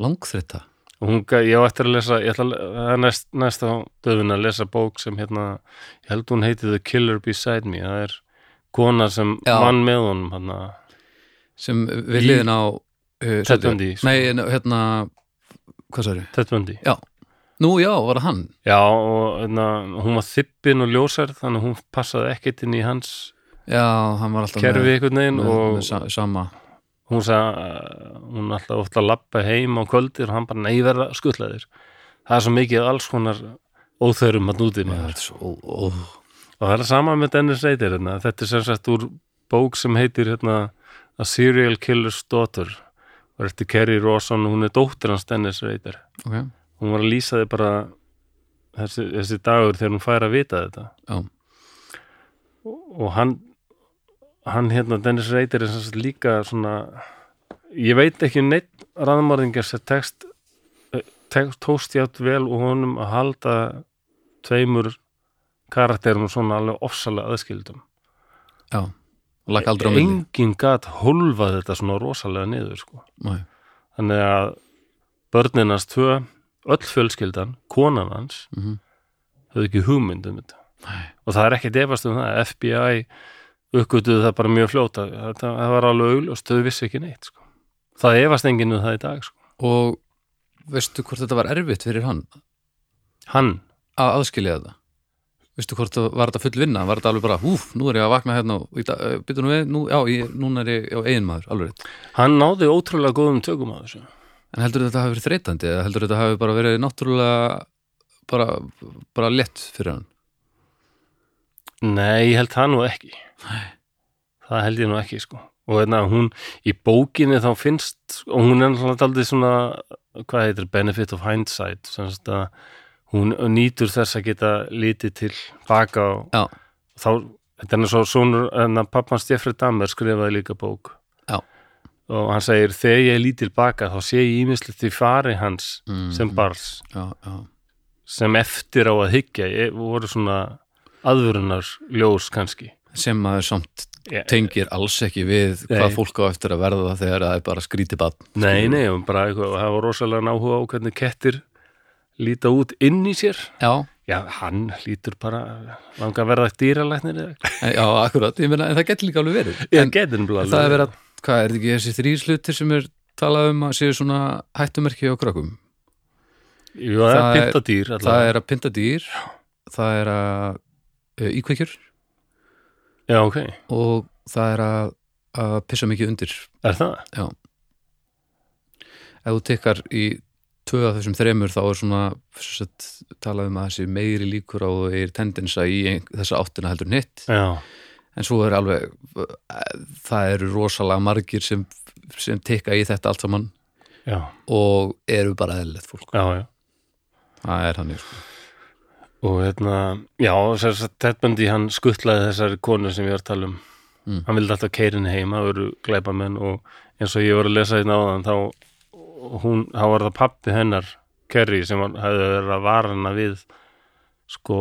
langþretta og hún, ég á eftir að lesa ætla að næst, næst á döfin að lesa bók sem hérna ég held hún heiti The Killer Beside Me. Það er kona sem Já. vann með honum hérna, sem við liðin á uh, Ted Bundy, sko. nei, hérna hvað sagði? Ted Bundy Nú já, var það hann? já og hérna, hún var þippin og ljósær þannig að hún passaði ekkert inn í hans Já, hann var alltaf kerfi með, einhvern veginn með, og með sa sama hún sagði hún alltaf ofta að lappa heim á kvöldir og hann bara nei verða skuttlaðir það er svo mikið alls konar óþörum að núti Já, maður þetta svo, ó, ó, og það er sama með Dennis Rader hérna. þetta er sem sagt úr bók sem heitir hérna, A Serial Killer's Daughter. Og eftir Kerry Rawson hún er dóttir hans Dennis Rader. Ok. Hún var að lýsa þið bara þessi, þessi dagur þegar hún fær að vita þetta. Já, og hann hann hérna Dennis Rader er sagt líka svona ég veit ekki neitt raðmörðingar sem tekst, tekst tóst játt vel og honum að halda tveimur karakterum svona alveg ofsalega aðskildum. Já, lakk aldrei á milli engin gat hólfað þetta svona rosalega niður sko. Nei. þannig að börnin hans tvö öll fjölskyldan, konan hans Mhm. höfðu ekki hugmynd um þetta Nei. og það er ekkert efast um það FBI uppgötuðu það bara mjög fljóta það, það var alveg augljóst, þau vissi ekki neitt sko. það efast enginn um það í dag sko. Og veistu hvort þetta var erfitt fyrir hann hann, að aðskilja þetta? Veistu hvort var þetta full vinna? Var þetta alveg bara, húf, nú er ég að vakna hérna og byttu nú við, nú, já, ég, núna er ég á eigin maður, alveg rétt. hann náði ótrúlega góðum tökum á þessu En heldur þetta hafi verið þreytandi eða heldur þetta hafi bara verið náttúrulega bara, bara lett fyrir hann? nei, ég held það nú ekki Nei. það held ég nú ekki sko. og hérna, hún í bókinni þá finnst og hún er náttúrulega aldrei svona hvað heitir, benefit of hindsight sem að hún nýtur þess að geta litið til baka og Já. þá, þetta er sonur en að pappans Jeffrey Dahmer skrifaði líka bók Já. og hann segir þegar ég lít til baka þá sé ég ímislegt í fari hans Mm, sem já, sem eftir á að hyggja ég, voru svona aðvörunar ljós kannski sem maður samt tengir alls ekki við Nei. hvað fólk á eftir að verða þegar það er bara skríti bann Nei, nei, bara eitthvað, og hafa rosalega náhuga á hvernig kettir líta út inn í sér. Já, Já, hann lítur bara langa að verða dýralæknir já, akkurat, ég meina, en það getur líka alveg verið Ég en getur nefnilega það er verið að, hvað er þetta ekki þessi þrýr hlutir sem er talað um að séu svona hættumerki á krökkum Jú, það er það er- pintadýr það allavega. er að pynta dýr það er að uh, íkveikjur Já, ok. og það er að, að pissa mikið undir Er það? ef þú tekkar í tvö af þessum þremur þá er svona sett, talað um að þessi meiri líkur á og er tendensa í þessa áttina heldur Já, en svo er alveg það eru rosalega margir sem, sem tekka í þetta allt saman já, og eru bara eðlilegt fólk já, já. það er þannig sko. Og hérna, já, þess að Tedbundi hann skuttlaði þessari konu sem ég var að tala um. Mm. Hann vildi alltaf keirin heima, veru glæpamenn og eins og ég var að lesa hérna áðan þá hún, þá var það pappi hennar Kerry sem var, hefði verið að vara hana við sko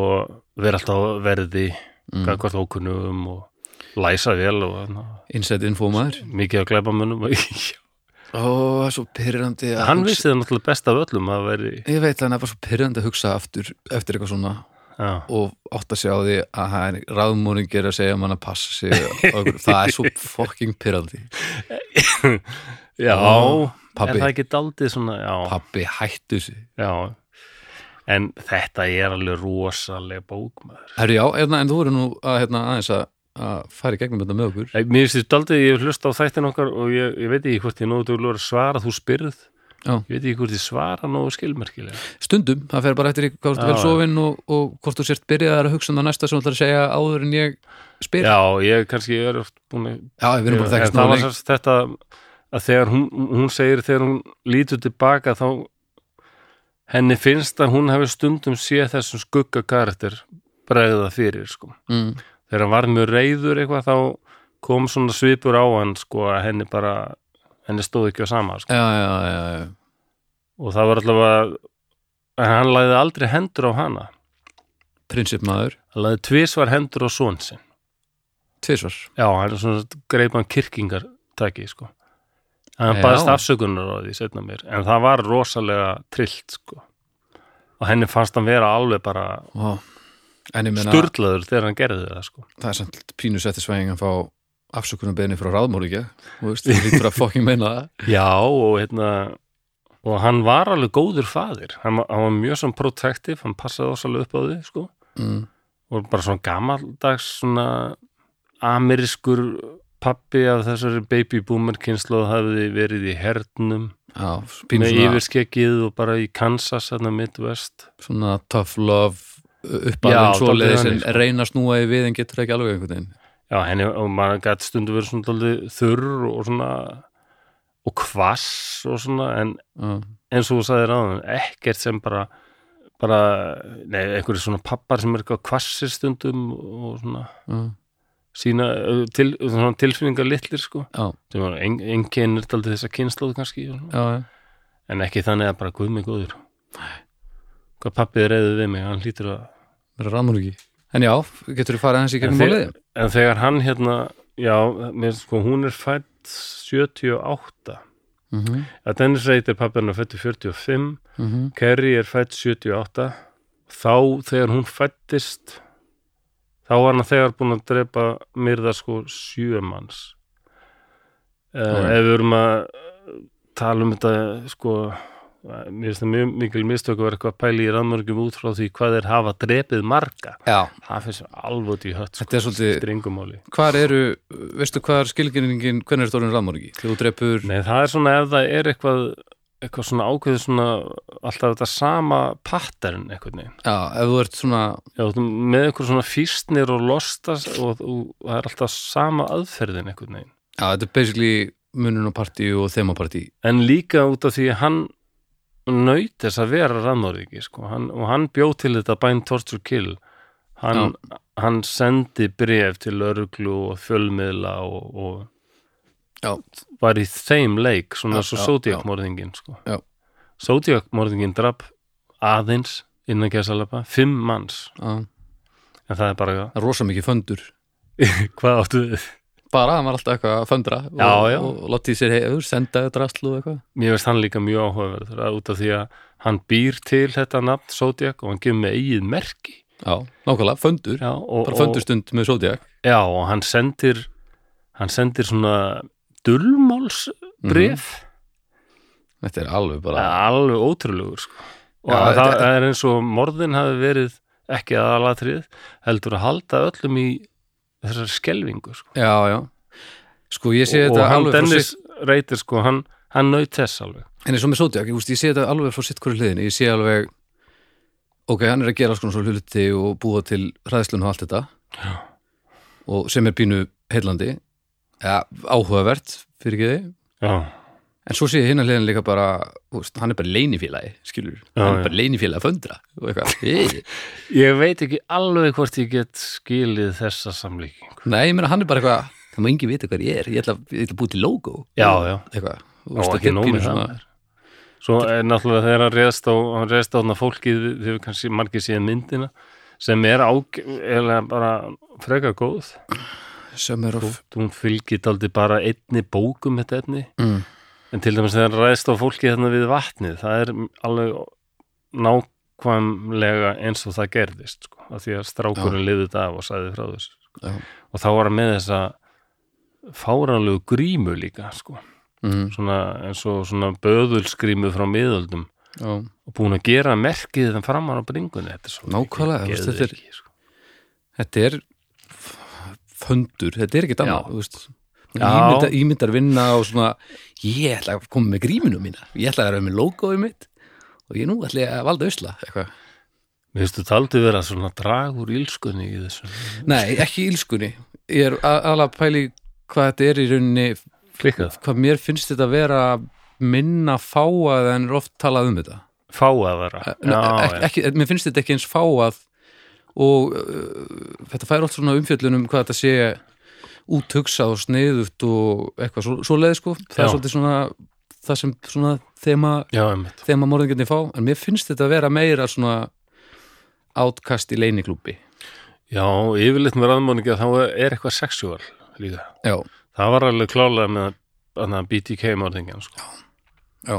vera alltaf verði mm. hvað ókunnum og læsa vel og hérna, inside info maður. Mikið af glæpamönnum. <laughs> Ó, það er svo pyrrandi að hann hugsa- vissi það náttúrulega best af öllum að veri ég veit að hann er bara svo pyrrandi að hugsa aftur eftir eitthvað svona já, og átt að sjá því að hann ráðmóringir að segja mann að passa sig það er svo <laughs> fucking pyrrandi já Ó, er pabbi. það ekki daldið svona já, pappi hættu sig já. En þetta er alveg rosalega bókmaður. Herri já, hérna, en þú voru nú að, hérna, aðeins að, að fara í gegnum þetta með okkur. Nei, Mér finnst aldrei, ég hef hlust á þættin okkar og ég, ég veit ekki hvort ég til að svara þú spyrð, Já. ég veit ekki hvort ég svara nógu skilmerkilega. Stundum, það fer bara eftir í hvað þú vel sofin og, og hvort þú sért byrjaðar að hugsa um það næsta sem þú ætlar að segja áður en ég spyr. Já, ég kannski er oft búin Já, við erum bara lengi. sérst þetta að þegar hún, hún segir þegar hún lítur tilbaka þá henni finnst að hún hefur stundum séð þessum skugga karakter bregða fyrir sko. mm, Þegar hann var mjög reyður eitthvað þá kom svona svipur á hann sko að henni bara henni stóð ekki á sama sko. Já, já, já, já. Og það var allavega en hann lagði aldrei hendur á hana. Prinsipmaður, hann lagði tvisvar hendur á son sinn. Tvisvar. Já, hann er svona greipan kirkingartaki sko hann baðist afsökunar á því setna mér en það var rosalega trillt sko. Og henni fannst hann vera alveg bara sturlaður þegar hann gerði það sko. Það er samt pínu settisvæðing að fá afsökunum beðni frá ráðmóringja Þú veist, þú lítur að fokkin meina það. <laughs> Já og hérna og hann var alveg góður faðir. Hann, hann var mjög svona protective hann passaði ósalega upp á því sko. Mm, og bara svona gamaldags svona amerískur pappi af þessari baby boomer kynslu hafði verið í hernum. Já, með yfirskeggið og bara í Kansas þarna Midwest. Svona tough love Já, uppalinn dálítið svoleiðis en sko. reyna að snúa í við en getur ekki alveg einhvern veginn. Já, henni, og maður gæti stundu verið svona dálítið þurr og svona og kvass og svona en Já, eins og þú sagði ráðan, ekkert sem bara bara, nei, einhverju svona pappar sem er eitthvað kvassir stundum og svona. Já, sína til, tilfinningar litlir sko. Já, sem var ein, einkennir daldið þessa kynnslóð kannski já, en ekki þannig að bara guð mig góður hvað pappið reyði við mig hann hlýtur að vera ráðmóringi En já, getur þú farið hans í gegnum málið? en þegar hann hérna já, mér, sko, hún er fætt 78 Mm -hmm. að Dennis Reid er pappið hann fættu 45 Mm Kerry er fætt 78 þá þegar hún fættist þá var hann þegar búin að drepa myrða sko sjö manns. Uh, Ok. ef við erum að tala um þetta sko mér finnst það mjög mikil mistök að vera eitthvað að pæla í rannmörgjum út frá því hvað þeir hafa drepið marga. Já, það finnst alveg í hött sko, er stringumáli. Hvar eru, veistu hvað er skilginningin, hvernig er þú drepur, Nei, það er svona ef það er eitthvað eitthvað svona ákveðið svona alltaf þetta sama pattern eitthvað neginn já, ef þú ert svona, Já, með eitthvað svona fýstnir og lostas og, og það er alltaf sama aðferðin eitthvað neginn. já, þetta er basically munun og partí og þemapartí. En líka út af því hann naut þess að vera rannmóriki sko. hann, og hann bjó til þetta Bind Torture Kill hann, hann sendi bref til örglu og fjölmiðla og, og Já. var í þeim leik svona svo Zodiac-morðingin sko. Zodiac-morðingin draf aðeins innan gæsalapa, fimm manns Já, en það er bara það er rosa mikið föndur. <laughs> Hvað áttu við? bara, hann var alltaf eitthvað að föndra og, Já, já. og látið sér heiður, senda drastlu og eitthvað Mér veist hann líka mjög áhugaverður að út af því að hann býr til þetta nafn Zodiac og hann gefur með eigið merki Já, nákvæmlega, föndur, Já, og, bara og, föndurstund með Zodiac já, og hann sendir hann sendir svona dullmálsbref Þetta er alveg bara alveg ótrúlegur sko. og Já, það þetta- er eins og morðin hafi verið ekki aðalatrið heldur að halda öllum í þessar skelvingu sko. Já, já. Sko, ég sé og þetta hann alveg frá Dennis sitt reytir sko, hann, hann naut þess alveg. En eins og með Zodiac, ég, ég sé þetta alveg frá sitt hverju hliðinu Ég sé alveg Ok, hann er að gera svona svo hluti og búa til hræðslun og allt þetta. Já. og sem er pínu heillandi ja, áhugavert fyrir ekki þið En svo sé ég hinn að hliðin líka bara úst, hann er bara leinifélagi, skilur Já, hann er bara leinifélagi að föndra hey. <laughs> ég veit ekki alveg hvort ég get skilið þessa samlíking. Nei, ég meina hann er bara eitthvað það má engi vita hvað ég er, ég ætla, ég ætla að búið til logo. Já, já, eitthvað. Og þetta er með það. svo er náttúrulega þegar hann reðst á hann reðst á þarna fólkið þið hefur kannski margir síðan myndina sem er ág eða bara freka góð Summer of hún fylgir daldi bara einni bókum þetta efni mm. En til dæmis þegar ræðist á fólki þarna við vatnið, það er alveg nákvæmlega eins og það gerðist, sko, af því að strákurinn liði þetta af og sagði frá þessu. Sko. Og þá var hann með þessa fáránlegu grímu líka, sko, Mm. svona eins og svona böðulsgrímu frá miðöldum Já. og búin að gera merkið þann framan á bringunni. Þetta er svo Nákvæmlega, þetta er- geðveiki, sko. Þetta er f- föndur, þetta er ekkert annað Já. þú veist. Já. Ímynda, ímyndar vinna og svona ég ætla að koma með gríminu mína ég ætla að vera með logoið mitt og ég nú ætla að valda usla eitthvað. Mér finnst þú taldi vera svona dragur ílskunni í þessu. Nei, ekki ílskunni ég er aðalega að pæli hvað þetta er í rauninni Klikkað. hvað mér finnst þetta að vera minna fáað en er oft talað um þetta Fá að vera. Já, mér finnst þetta ekki eins fáað og uh, þetta fær oft svona umfjöllun um hvað þetta sé úthugsað og sniðugt og eitthvað svo, svo leið sko. Það er Já. svolítið svona það sem svona þema, Já, þema morðingarnir fá. En mér finnst þetta að vera meira svona átkast í leiniklúbi Já, yfirleitt með raðmóningi að þá er eitthvað sexual líka. já, Það var alveg klálega með BTK morðingjan sko. já.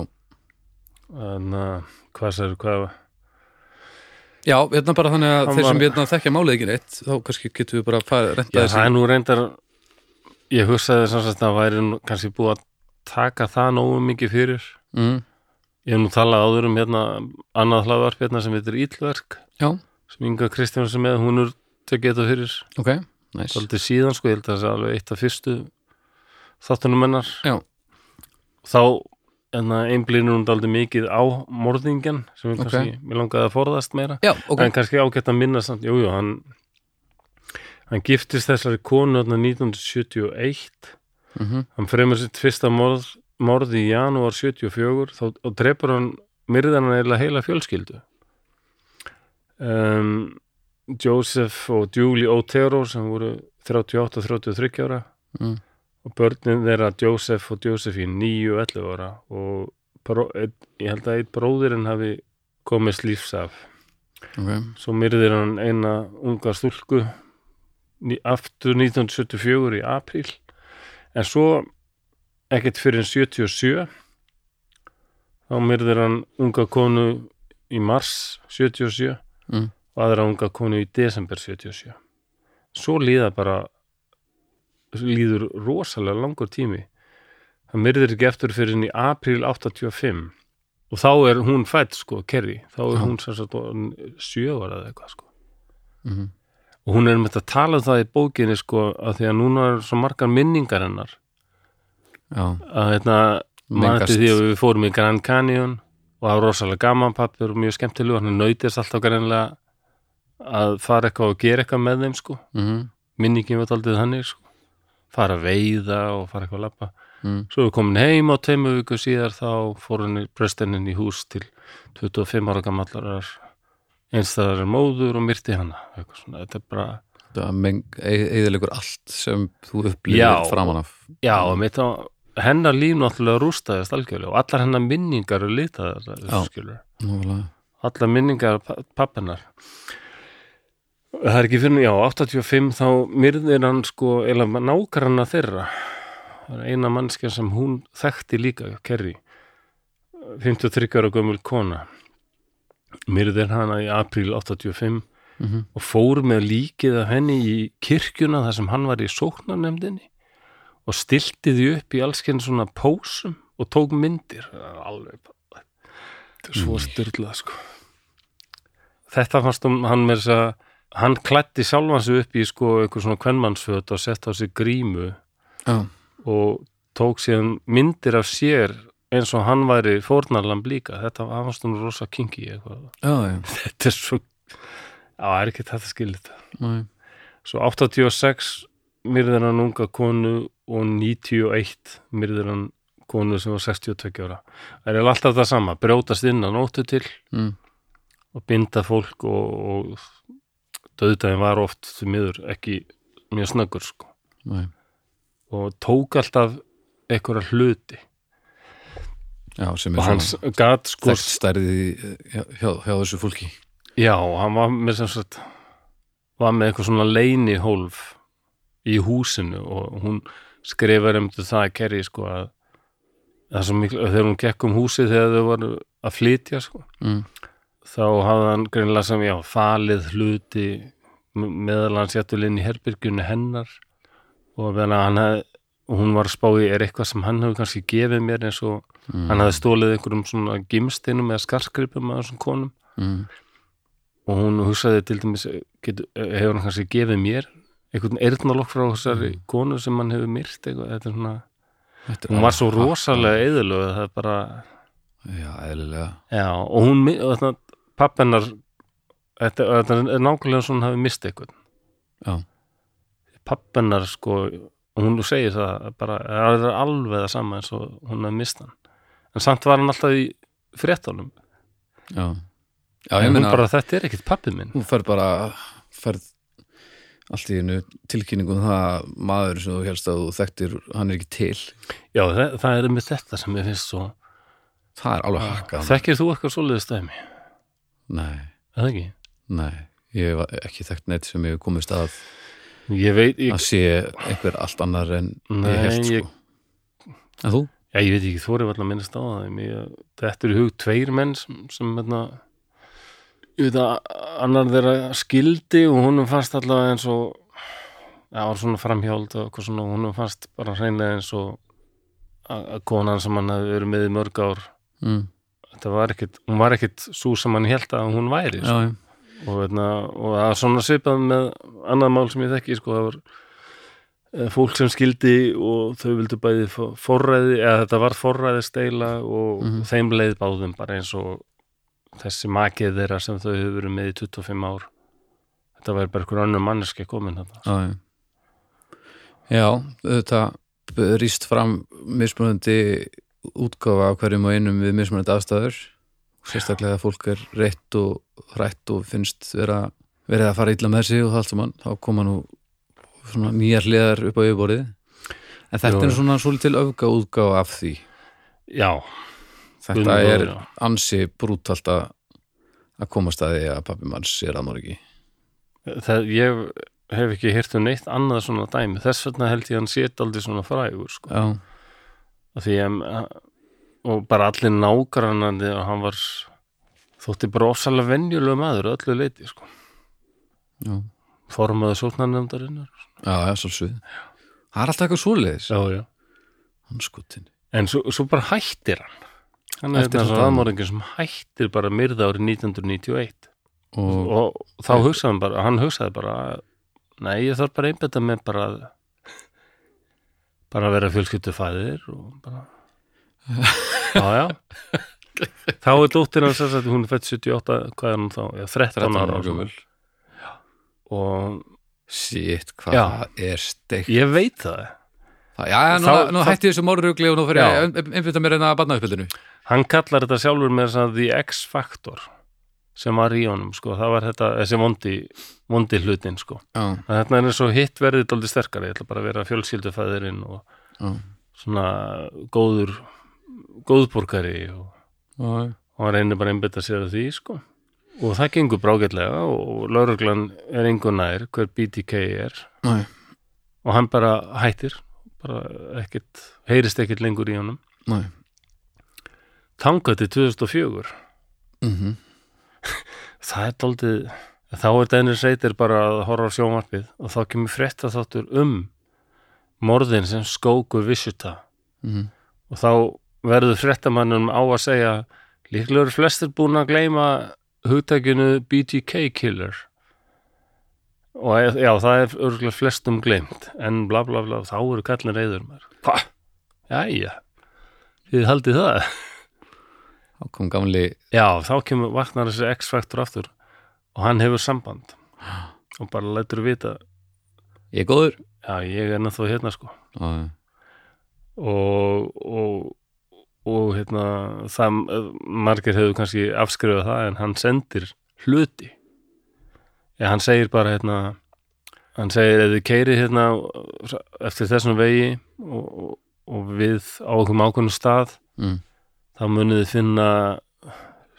En uh, hvað sér, hvað Já, hérna bara þannig að þeir sem hérna þekkja málið ekki neitt þá kannski getum við bara farið Já, renta það er nú reyndar ég hugsaði sagt að væri nú kannski búið að taka það nógu mikið fyrir. Mm, ég hef nú talað áður um hérna annað hlaðvarp hérna sem heitir Íllverk Já, sem Inga Kristjáns er með, hún er tekið þetta fyrir. Ok, næs svolítið síðan sko, ég held að það sé alveg eitt af fyrstu þáttunum hennar. Já. þá en það einblínur hún daldið mikið á morðingjan sem Ok. kannski, mér langaði að forðast meira. Já, ok, en kannski ágætt að minna samt, jú, jú, hann hann giftist þessari konu þarna 1971 mhm, hann fremur sitt fyrsta morð, morð í janúar 74 þá, og drepur hann myrðan hann eða heila fjölskyldu. Um, Joseph og Julie Otero sem voru 38-33 ára. Mm, og börnin þeirra Joseph og Josephine 9-11 ára. Og bró, ein, ég held að einn bróðirinn hafi komist lífs af. Ok. Svo myrðir hann eina unga stúlku aftur 1974 í apríl. En svo ekkert fyrir 77 þá myrðir hann unga konu í mars 77 Mm. og aðra unga konu í desember 77 svo líða bara líður rosalega langur tími. Það myrðir ekki eftir fyrir í apríl 85 og þá er hún fætt sko, Kerry. Þá er hún sem sagt orðin sjö ára eða eitthvað sko. Mhm, og hún er með að tala um það í bókinni sko að því að núna er svo margar minningar hennar. Já, að hérna Mengast. mannti því að við fórum í Grand Canyon og það var rosalega gaman pappir og mjög skemmtilegu hann nautist alltaf greinlega að fara eitthvað og gera eitthvað með þeim sko. Mhm, minningin var aldrei þannig sko fara að veiða og fara eitthvað að lappa mm, svo við komin heim á teimu viku síðar þá fór hann í bröstinin í hús til 25 ára gamallar einstæðar móður og myrti hana eitthvað svona, þetta er bara eðilegur allt sem þú upplifir Já. framan af. Já, á hennar líf náttúrulega rústaðist algjörlega og allar hennar minningar eru litaðar. Allar minningar pappennar það er ekki fyrir, já, 85 þá myrðir hann sko, eða nágranna þeirra. Það er eina mannskja sem hún þekkti líka, Kerry 53 ára gömul kona. Myrðir hana í apríl 85 Mhm. og fór með líkið af henni í kirkjuna þar sem hann var í sóknarnemdinni og stilti því upp í allskenn svona pósum og tók myndir. Alveg þetta er svo styrlað sko. Þetta fannst um hann með þess að hann klætti sjálfan sig upp í sko eitthvað svona kvenmannsföt og sett á sig grímu Já, og tók síðan myndir af sér eins og hann væri fórnarlamb líka. Þetta var fannst um rosa já, já, <laughs> þetta er svo það er ekki þetta skilit Nei. svo 86 myrðir hann unga konu og 91 myrðir hann konu sem var 62 ára. Það er alltaf það sama, brjótast inn að nóttu til Mm. og binda fólk og, og döðdæðin var oft því miður ekki mjög snöggur sko Nei. og tók alltaf einhverja hluti Já, sem er svona gat sko þekkt stærði hjá, hjá, hjá þessu fólki Já, hann var með sem sagt var með eitthvað svona leini hólf í húsinu og hún skrifar um það að kerri sko að miklu, þegar hún gekk um húsið þegar þau voru að flytja sko mm. Þá hafði hann greinlega sem já, falið hluti meðal hann séttul inn í herbyrgjunni hennar. Og hef, hún var að spá í er eitthvað sem hann hefur kannski gefið mér eins og Mm. hann hafði stólið einhverjum svona gimsteinum eða skarskripum að þessum konum. Mm. og hún hugsaði til dæmis getur, hefur hann kannski gefið mér einhvern eyrnalokk frá þessari konu sem hann hefur myrt eitthvað, þetta er svona Þetta hún var svo rosalega eðalög það er bara, Já, eðlilega. Já, og hún pappennar þetta, þetta er nákvæmlega svona hafi mist eitthvað Já, pappennar sko hún segir það bara, það er alveg það sama eins og hún hafi mist hann. En samt var hann alltaf í fréttunum. Já. Já, en hún meina, bara, þetta er ekkit pappið minn. Þú ferð bara ferð allt í einu tilkynningum um það að maður sem þú helst að þú þekktir hann er ekki til. Já, það, það er með þetta sem ég finnst svo það er alveg hakkað þekkir þú eitthvað svoleiðis dæmi, Nei, er það ekki? nei, ég hef ekki þekkt neitt sem ég hef komist að Ég veit, ég, að sé einhver allt annar en Nei, ég held sko ég- En þú? já, ég veit ekki, þú er alltaf minnast á það ég, þetta eru hug tveir menn sem, sem hérna, ég veit að annar þeirra skildi og honum fannst alltaf eins og já, var svona framhjáld og svona, og honum fannst bara hreinlega eins og að að konan sem hann hefði verið með í mörg ár Mm. Þetta var ekkit, hún var ekkit svo sem hann held að hún væri Já, sko. og, veitna, og það er svona svipað með annað mál sem ég þekki sko, það var eh, fólk sem skildi og þau vildu bæði forræði, eða þetta var forræði steila og Mhm. þeim leið báðum bara eins og þessi makið þeirra sem þau hefur verið með í 25 ár þetta væri bara einhver önnur manneski komin þarna já, já. Já, þetta rýst fram mismunandi útgáfa af hverjum og einum við mismunandi afstæður sérstaklega að fólk er reitt og hrætt og finnst vera verið að fara illa með sig og það allt saman þá koma nú svona nýjar hliðar upp á yfirborðið. En þetta Jú. er svona svolítil öfga útgáfa af því. Já, þetta er ansi brútalt að komast að því að pappi manns er að morgi það, ég hef ekki hýrt um neitt annað svona dæmi. Þess vegna held ég að hann sé aldrei svona frægur sko. Já, Að og bara allir nágrannandi og hann var þótti bara ofsalega venjulega maður að öllu leiti sko. já, formaði sóknarnefndarinnar. Já, já, svolsvið Það er alltaf eitthvað svoleiðis. Hann skutin en svo, svo bara hættir hann. Hann er Eftir þess að þetta- aðmóringin sem hættir bara myrða árið 1991 og, og þá hugsaði hann bara hann hugsaði bara nei, ég þarf bara einbetta með bara bara að vera fjölskyldu fæðir og bara já, já. <laughs> Þá er dóttir hans að hún er fætt 78, hvað er hún þá? Já, 13, 13 ára og Shit, hvað er steikt? Ég veit það. Já, já, nú, Þá- nú hætti þessu mórugli og nú fyrir Já. að einbytta mér enn að barna uppbyldinu hann kallar þetta sjálfur með þess að The X-Factor sem var í honum sko, það var þetta, þessi vondi vondi hlutin sko. En þetta er eins og hitt verðið dálítið sterkari ég ætla bara að vera fjölskyldufæðirinn og já, svona góður góðborgari og, já, og hann reynir bara að einbytta sér að því sko. Og það gengur brágætlega og lauruglan er engu nær hver BTK er. Og hann bara hættir bara ekkert, heyrist ekkert lengur í honum. Tangað til 2004 mm það er daldið þá er Dennis Reiter bara að horfa á sjónvarpið og þá kemur frétta þáttur um morðin sem skóku Vissjuta -hmm. og þá verður fréttamannum á að segja líklega eru flestir búin að gleyma hugtækinu BTK killer og já, það er örgulega flestum gleymt en bla bla bla, þá eru kallin reyður maður. Hva? Jæja þið haldið það? Þá kom gamli Já, þá kemur vaknar þessi X-faktor aftur og hann hefur samband. Og bara lætur vita Ég er góður. Já, ég er náttúrulega hérna sko. Já, og og, og hérna það, margir hefur kannski afskrifað það en hann sendir hluti. Ja, hann segir bara hérna hann segir ef þið keiri hérna eftir þessum vegi og, og, og við á okkur ákveðnum stað mm. Þá munið þið finna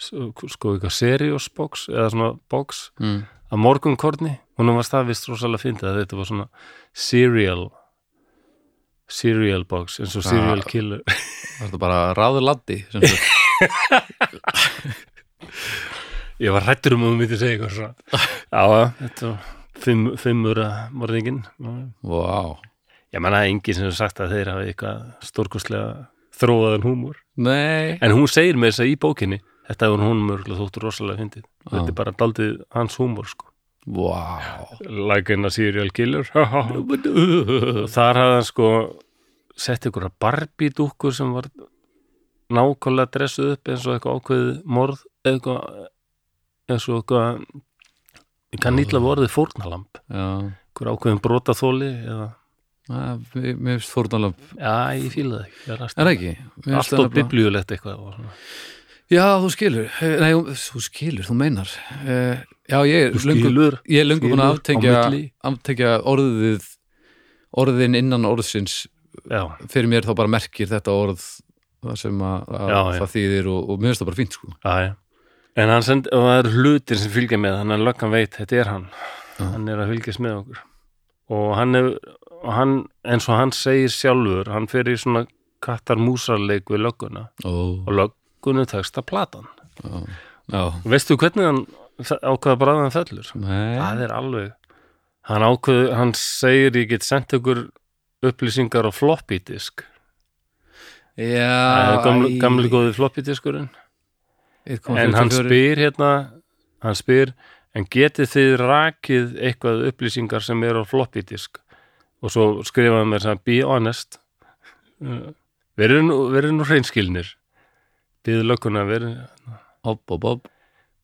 sko eitthvað serious box eða svona box Mm. að morgunkorni, hún var staðvist rosalega fyndið að þetta var svona cereal cereal box eins og Ah. killer. Það er bara ráður laddi <laughs> ég var hrættur um að þú myndi segja eitthvað svona. Já, þetta var fimm, fimmur að morðingin Vá. Ég manna enginn sem hefur sagt að þeir hafa eitthvað stórkostlega þróaðan húmor Nei. En hún segir með þess að í bókinni þetta hefur hún mörgulega þóttur rosalega fyndið. Já. þetta er bara daldið hans húmor sko. Vá. Like in a serial killer. <laughs> Þar hafði hann sko sett ykkur að Barbie dúkkur sem var nákvæmlega dressuð upp eins og eitthvað ákveðið morð eitthvað eins og eitthvað ég kann nýtla vorðið fórnalamb Já. Ykkur ákveðin brotaþóli eða Mér finnst fórnalamb já, ég fíla það ekki. Ég er Er það ekki? Mér finnst allt það og nefnilega- biblíulegt eitthvað. Já, þú skilur. Eh, Nei, þú skilur, þú meinar. Uh, Já, ég er löngu er búin að aftengja orðið orðin innan orðsins já, fyrir mér þá bara merkir þetta orð það sem að, að Já, já. það þýðir og, og mér finnst það bara fínt sko. Já, já. En hann send, það eru hlutir sem fylgja með þannig að löggan veit, þetta er hann. Já. hann er að fylgjast með okkur. Og hann, er, og hann eins og hann segir sjálfur, hann fer í svona kattar músarleik við lögguna. Ó, og löggunni tekst að platan já, já. veistu hvernig hann ákveða bræðan fellur? Nei, það er alveg hann ákveð, hann segir ég get sendt ykkur upplýsingar á floppy disk. Já er æ, gamli góði floppy diskurinn. 1,44. en hann spyr hérna hann spyr, en getið þið rakið eitthvað upplýsingar sem eru á floppy disk og svo skrifaði mér sem be honest. Uh, verið nú, nú hreinskilnir. Byggðu lögguna verið Hopp, hopp, hopp.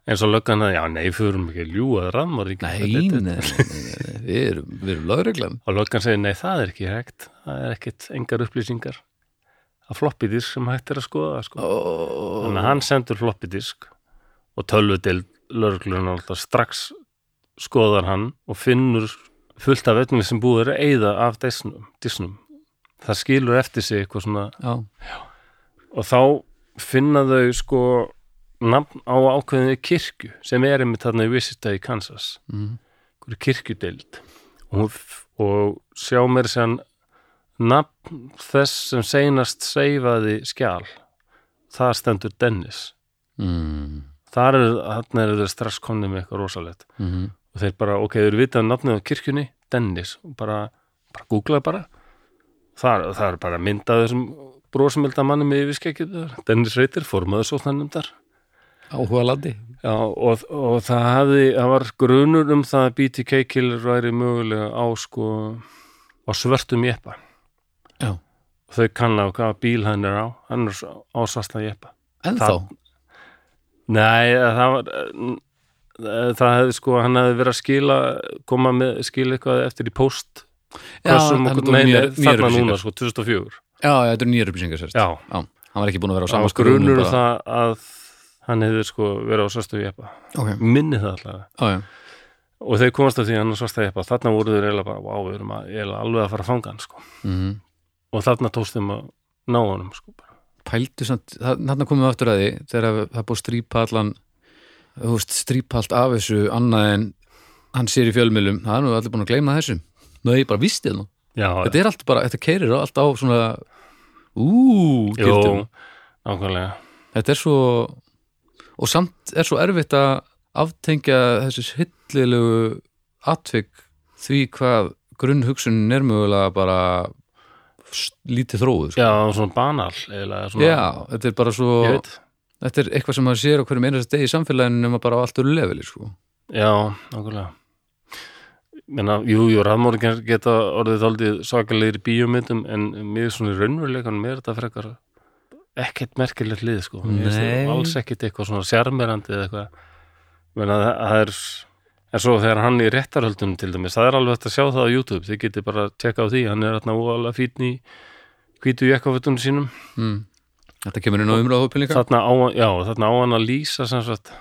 Eins og löggan að, já nei, förum ekki að ljúga rammar Nei, nei, nei, nei, við erum, við erum lögreglan. Og löggan segir, nei, það er ekki hægt. Það er ekkit engar upplýsingar. Að floppy disk sem hægt er að skoða sko. Ó, þannig að hann sendur floppy disk og tölvudel lögreglun alltaf strax skoðar hann og finnur fullt af öllum sem búið er að eyða af disnum, disnum. Það skilur eftir sig eitthvað svona. Já, og þá finna þau sko nafn á ákveðinni kirkju sem er einmitt þarna í Wichita í Kansas. Mm, kirkjudeild. Og, og sjá mér sem nafn þess sem seinast seifaði skjál það stendur Dennis. Mm, þar er, er þau strax komnið með eitthvað rosalegt. Mm, og þeir bara, ok, þeir eru vitað nafnið á kirkjunni Dennis, og bara, bara googlaði bara. Það, það er bara myndað þessum brósmölda manni með yfirskekkið Dennis Reiter, formaður sóknarnefndar. Áhuga landi Já, og, og það hafði, það var grunur um það að BTK killer væri mögulega á sko á svörtum jeppa. Já, og þau kanna á hvaða bíl hann er á. Hann er á svarta jeppa. En Það- þá Nei, það var það hefði sko, hann hefði verið að skila koma með, skila eitthvað eftir í post nei, nýjar- nýjar þarna núna sko, 2004 Já, þetta eru nýjar upplýsingar sérst. Já, hann var ekki búin að vera á það sama var grunur um það að hann hefði sko verið á svartu jeppa. Ok, minni það alltaf já og þeir komast af því hann er svarta jeppa. Þarna voru þeir eiginlega bara, vá, við erum að, alveg að fara að fanga hann sko. Mm. og þarna tókst þeim að ná honum sko bara. Pældu samt, þarna komum við aftur að því þegar það búið að strýpa allan þú veist, strípalt af þessu annað en hann sér í fjölmjölum það er nú allir búin að gleyma þessum Nei, bara víst þið nú já, Þetta er allt bara, þetta keirir allt á svona Ú, jú, gildum nákvæmlega. Þetta er svo og samt er svo erfitt að aftengja þessi hillilegu atvik því hvað grunnhugsunin er mögulega bara lítið þróuð sko. já, svona banal eiginlega, svona, Já, þetta er bara svo ég þetta er eitthvað sem maður sér á hverjum einasta degi í samfélaginu nema bara á allt öru leveli sko. Já, nákvæmlega Menna, jú, jú, rafmóringar geta orðið þáldið svakalegir bíómyndum en mér svona í raunveruleikanum er þetta frekar ekkert merkilegt lið sko. Mér alls ekkert eitthvað svona sjarmerandi eða eitthvað Menna, það, er en svo þegar hann í réttarhöldunum til dæmis það er alveg hægt að sjá það á YouTube þið getið bara að tjekka á því, hann er þarna óalega fítn í hvítu jekkafötunum sínum mm. Þetta kemur inn á umræðahópin líka. Þarna á, já, þarna á hann að lýsa sagt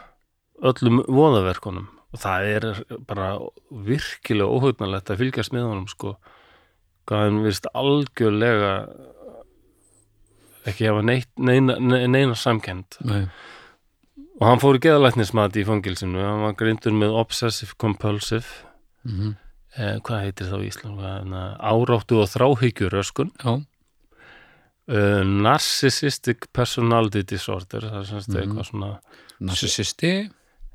öllum voðaverkunum. Og það er bara virkilega óhugnalegt að fylgjast með honum sko. Hvað hann virðist algjörlega ekki hafa neitt, neina, neina samkend Nei. og hann fór í geðalæknismati í fangilsinu hann var grindur með obsessive compulsive. Mm eh, hvað heitir það á Ísland áráttu og þráhyggjur öskun Já, uh, narcissistic personality disorder það er semst Mhm. eitthvað svona narcissisti?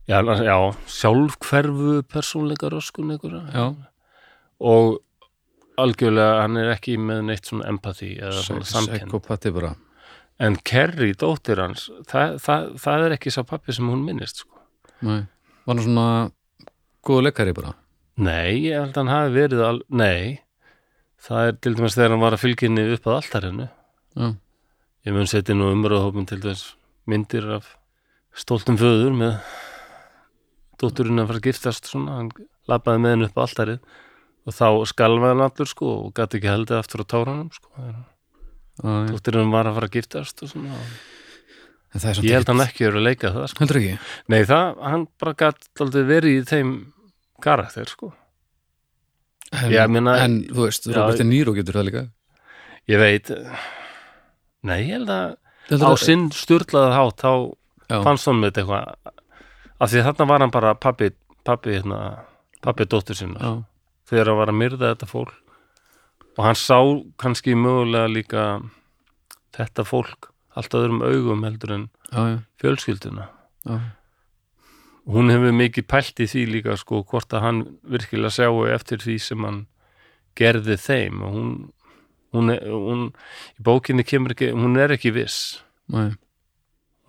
Já, já, sjálfhverfu persónleika röskun Já, og algjörlega hann er ekki með neitt svona empathy eða svona samkend en Kerry, dóttir hans það, það, það er ekki sá pappi sem hún minnist sko. Nei. Var hann svona góðu leikari bara? Nei, ég held að hann hafi verið al... Nei, það er til dæmis þegar hann var að fylginni upp að altarinu Já, ég mun setja nú umröðhópin til dæmis myndir af stoltum föður með dótturinn að fara að giftast svona, hann labbaði með henni upp á altarið og þá skalfaði hann allur sko og gæti ekki heldið aftur á táranum sko, dótturinn var að fara að giftast og svona. Ég held hann ekki verið að leika það sko. Heldur ekki? nei það, hann bara gæti aldrei verið í þeim karakter sko. En, Já, meina- en þú veist, Robert De Niro getur það líka. Ég veit nei, ég held að á sinn styrlaða hátt þá Já, fannst hann með þetta eitthvað af því þarna var hann bara pappi pappi, hérna, pappi dóttur sinna já, þegar hann var að myrða þetta fólk. Og hann sá kannski mögulega líka þetta fólk allt öðrum augum heldur en já, fjölskylduna. Hún hefur mikið pælt í því líka sko hvort að hann virkilega sjáu eftir því sem hann gerði þeim. Og hún, hún, er, hún í bókinni kemur ekki, hún er ekki viss. Nei,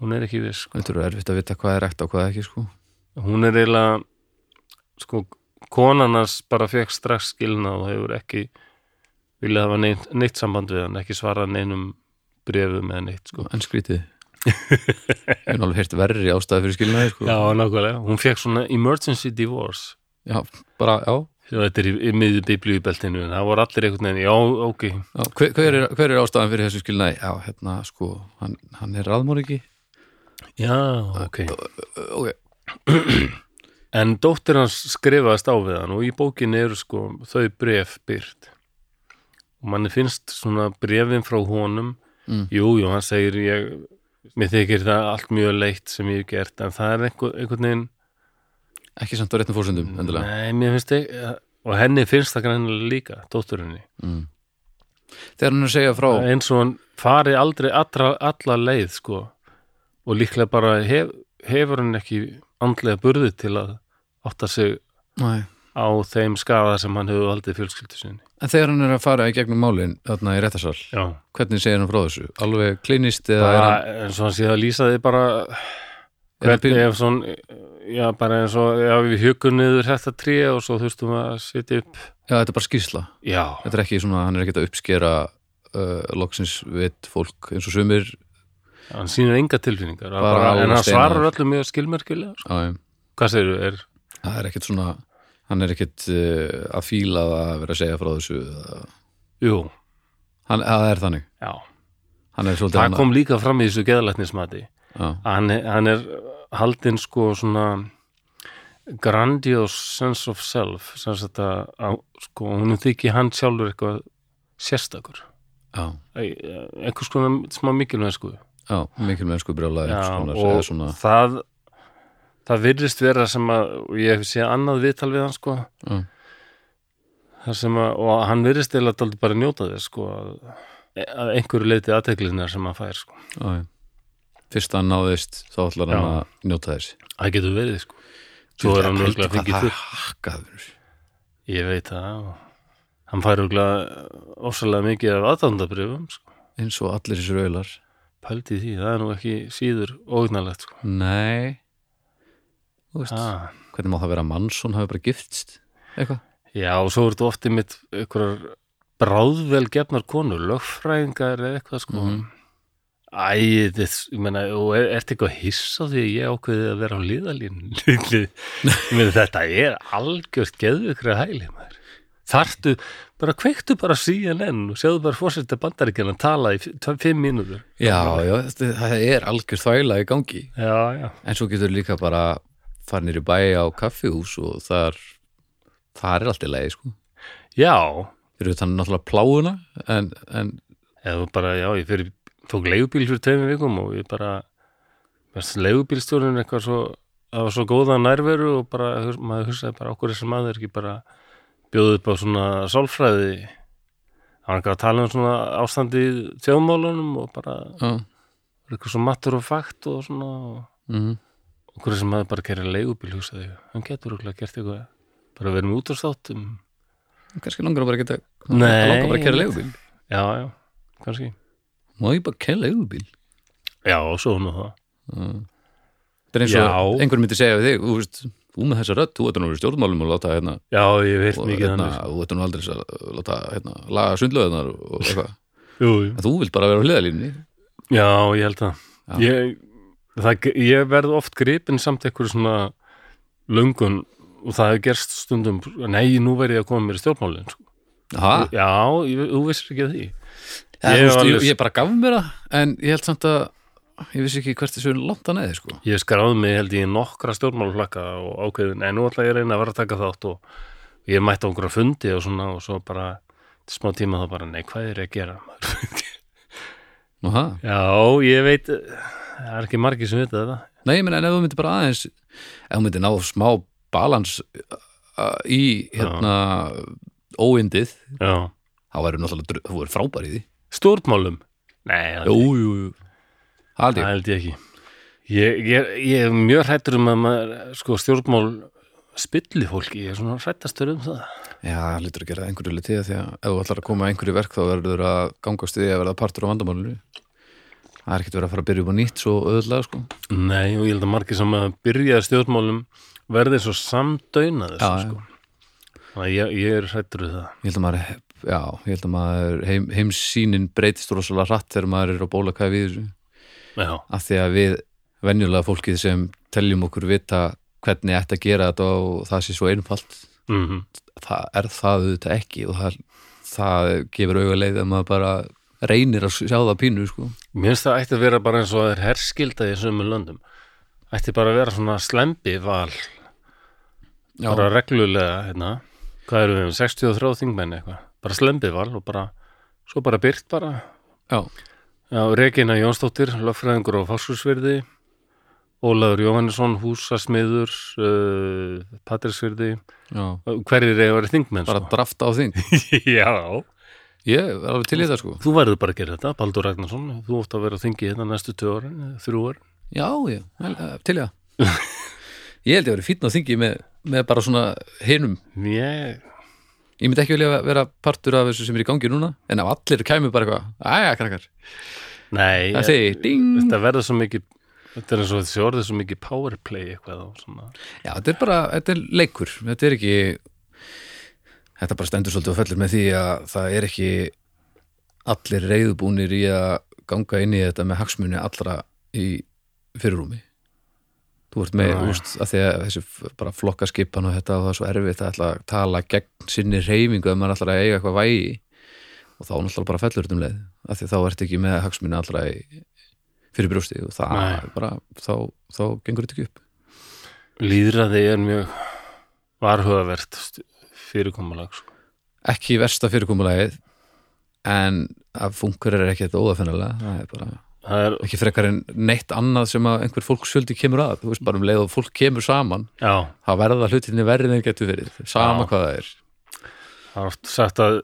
hún er ekki viss sko. þetta er erfitt að vita hvað er ekt og hvað ekki sko. Hún er eiginlega sko, konarnas bara fekk strax skilna og hefur ekki viljað hafa neitt, neitt samband við hann ekki svara neinum brefum eða neitt sko. En skrítið. Ég hef alveg heyrt verri ástæði fyrir skilnaði sko. Já, nákvæmlega, hún fekk svona emergency divorce. Já bara, Já, þetta er í, í miður biblíu í beltinu en það voru allir einhvern veginn, já, ok já. Hver, hver, er, hver er ástæðan fyrir þessu skilnaði? Já, hérna, sko, hann, hann er raðmóringi Já, ok Ok, <clears throat> En dóttir hans skrifaðist á við hann og í bókinni eru sko þau bref byrt og manni finnst svona brefin frá honum Mm. jú, jú, hann segir ég, mér þykir það allt mjög leitt sem ég hef gert en það er einhver, einhvern veginn ekki samt á réttum fórsöndum endilega Nei, mér finnst ekki og henni finnst það greinilega líka, dótturinni mm. Þegar hann er að segja frá eins og hann fari aldrei allra, alla leið sko og líklega bara hef, hefur hann ekki andlega burði til að átta sig Nei. á þeim skaða sem hann hefur valdið fjölskyldu sinni En þegar hann er að fara í gegnum málin þarna í réttarsal, Já, hvernig segir hann frá þessu? Alveg klinist eða er bara, hann eins og hann sé að lýsa því bara Er hvernig ef svona já, bara eins og, já, við hjökum niður þetta tré og svo þurftum að setja upp Já, þetta er bara skýrsla. Já, Þetta er ekki svona, hann er ekki að uppskera uh, loksins veit fólk eins og sumir. Hann sýnir enga tilfinningar Bara bara, en hann svarar öllum mjög skilmerkilega sko. já, Hvað segirðu, er það er ekkert svona hann er ekkert uh, að fíla að vera að segja frá þessu eða, Jú, hann, það er þannig. Já. Er Það hann kom líka fram í þessu geðlæknismati. Já, að hann, hann er haldinn sko svona grandiose sense of self sem að, að sko, hún þykir hann sjálfur eitthvað sérstakur. Já, einhvers konar smá mikilvæg sko já, mikil mennsku brjálaði Já, eða og svona, það það virðist vera sem að ég hef séð annað viðtal við hann sko. Já. þar sem að, og hann virðist eða dálítið bara njóta þess sko að, einhverju leiti aðteklinar sem hann fær sko. Já, já. Fyrst hann náðist þá ætlar hann að njóta þess. Það getur verið sko. Svo er hann það full. er hakkaður. Ég veit það og hann fær örgulega ósalega mikið af aðdándabrifum sko. Eins og allir þessir auðlar pældi því, það er nú ekki síður ógnalegt sko. Nei. Ah. hvernig má það vera að mannsson hafi bara giftst eitthvað? Já, og svo er þetta ofti mitt einhverjar bráðvel gefnar konur, lögfræðingar eða eitthvað sko. Mhm. Æ, þetta, ég meina, og er, ertu eitthvað hiss á því að ég ákveði að vera á liðalín? <laughs> ég meina, þetta er algjört geðvikra hæli, maður. Þarftu, bara kveiktu bara CNN og sjáðu bara fórsetta bandaríkjana tala í fimm mínútur. Já, já, þetta, það er algjör þvæla í gangi Já, já. en svo getur líka bara farinir í bæ á kaffihús og þar það er allt í lagi sko Já, fyrir þannig náttúrulega pláuna en, en eða bara, já, ég fyrir, tók leigubíl fyrir tveimur vikum og ég bara, mest leigubílstjórinn eitthvað svo, það var svo góða nærveru og bara, maður hugsaði bara okkur þessi maður ekki bara bjóði upp á svona sálfræði? Það var eitthvað að tala um svona ástandi í þjóðmálunum og bara já, eitthvað svo mattur og fakt og svona og mm, okkur þessi maður bara gerir leigubíl hugsaði, hann getur okkur gert eitthvað bara verið með útastáttum kannski langar að bara geta langar bara að kæra leigubíl. Já, já, kannski má ég bara kæra leigubíl já, svo nú það. Það er eins og einhver myndi segja við þig þú veist, þú með þessa rödd, þú ert nú verið stjórnmálum og láta hérna, já, ég hef og, mikið hérna þannig. þú ert nú aldrei að láta hérna, laga sundlöðunar og <laughs> eitthvað. Jú, jú. en þú vilt bara vera á hliðalínni Já, ég held að Já. ég, það, ég verð oft gripin samt eitthvað svona löngun og það hefur gerst stundum. Nei, nú verð ég að koma mér í stjórnmálin sko. Já, ég, þú vissir ekki að því Ég ég, veist, ég, ég bara gaf mér það en ég held samt að ég vissi ekki hvert þessu langt að neði sko. Ég skráði mig held ég nokkra stjórnmálflakka og ákveðin, en nú ætla ég að reyna að vera að taka þátt og ég mætti á einhverja fundi og svona og svo bara smá tíma þá bara, nei, hvað er ég að gera? Aha. Já, ég veit það er ekki margir sem vita þetta Nei, ég meina en ef þú myndir bara aðeins ef þú myndir ná smá balans í hérna óindið, þá verður náttúrulega frábær í því stjórnmálum? Nei, það Jú, jú, jú. Það held ég ekki. Ég, ég, ég er mjög hrættur um að maður, sko, stjórnmál spilli fólki, ég er svona hrættastur um það. Já, það lítur að gera einhverju litið því að ef þú ætlar að koma að einhverju verk þá verður að gangast því að verða partur á vandamálinu. Það er ekkert verið að fara að byrja upp á nýtt svo öðlega sko. Nei, og ég held að margir sem að byrja stjórnmálum verði svo samdöina Já, þessu, sko Þannig að ég, ég er hrættur við það. Ég held að maður, já, ég held að maður heim, heimsýnin breytist rosalega hratt þegar maður er á bólakaði við þessu. Af því að við venjulega fólkið sem teljum okkur vita hvernig ætti að gera þetta og það sé svo einfalt mm það er það auðvitað ekki og það, það gefur auga leið að maður bara reynir að sjá það pínu sko. Mér finnst það ætti að vera bara eins og það er herskilda í sömu löndum. Ætti bara að vera svona slembi val. Bara reglulega, hérna. Hvað eru við, um 63 þingmenn eitthvað bara slembi val og bara svo bara byrt bara. Já, Já, Regina Jónsdóttir, lögfræðingur á Fáskursvirði, Ólaður Jóhannesson, húsasmiður, uh, Patrisvirði, já, hverjir eiga að vera þingmenn? bara drafta á þing. Sko? <laughs> Já, ég er alveg til í það sko. Þú verður bara að gera þetta, Baldur Ragnarsson, þú ótt að vera að þingi þetta næstu tvö eða þrjú árin. já, vel, eh, til í það. <laughs> Ég held ég að vera fínn á þingi með, með bara svona hinum. Ég, ég myndi ekki vilja vera partur af þessu sem er í gangi núna en ef allir kæmi bara eitthvað aðja, krakkar, nei, það segir ding. þetta verður svo mikið, þetta er eins og þessi orðið svo mikið powerplay eitthvað. Já, þetta er bara, þetta er leikur þetta er ekki þetta bara stendur svolítið og fellir með því að það er ekki allir reyðubúnir í að ganga inn í þetta með hagsmunni allra í fyrirrúmi þú ert með, já. úst, að því að þessi bara flokkaskipan og þetta og það er svo erfitt að ætla að tala gegn sinni reyfingu að maður ætlar að eiga eitthvað vægi og þá náttúrulega bara fellur þetta um leið að því þá ert ekki með hagsmunni allra fyrir brjósti og það bara, þá, þá gengur þetta ekki upp Lýðræði er mjög varhugavert fyrirkomulag, sko. ekki versta fyrirkomulagið en að funkur er ekki þetta óðafinnalega það er bara, er, ekki frekar en neitt annað sem að einhver fólksfjöldi kemur að, þú veist bara um leið og fólk kemur saman, já, það verða hlutinni verri en getur verið, sama Já. hvað það er. Það er oft sagt að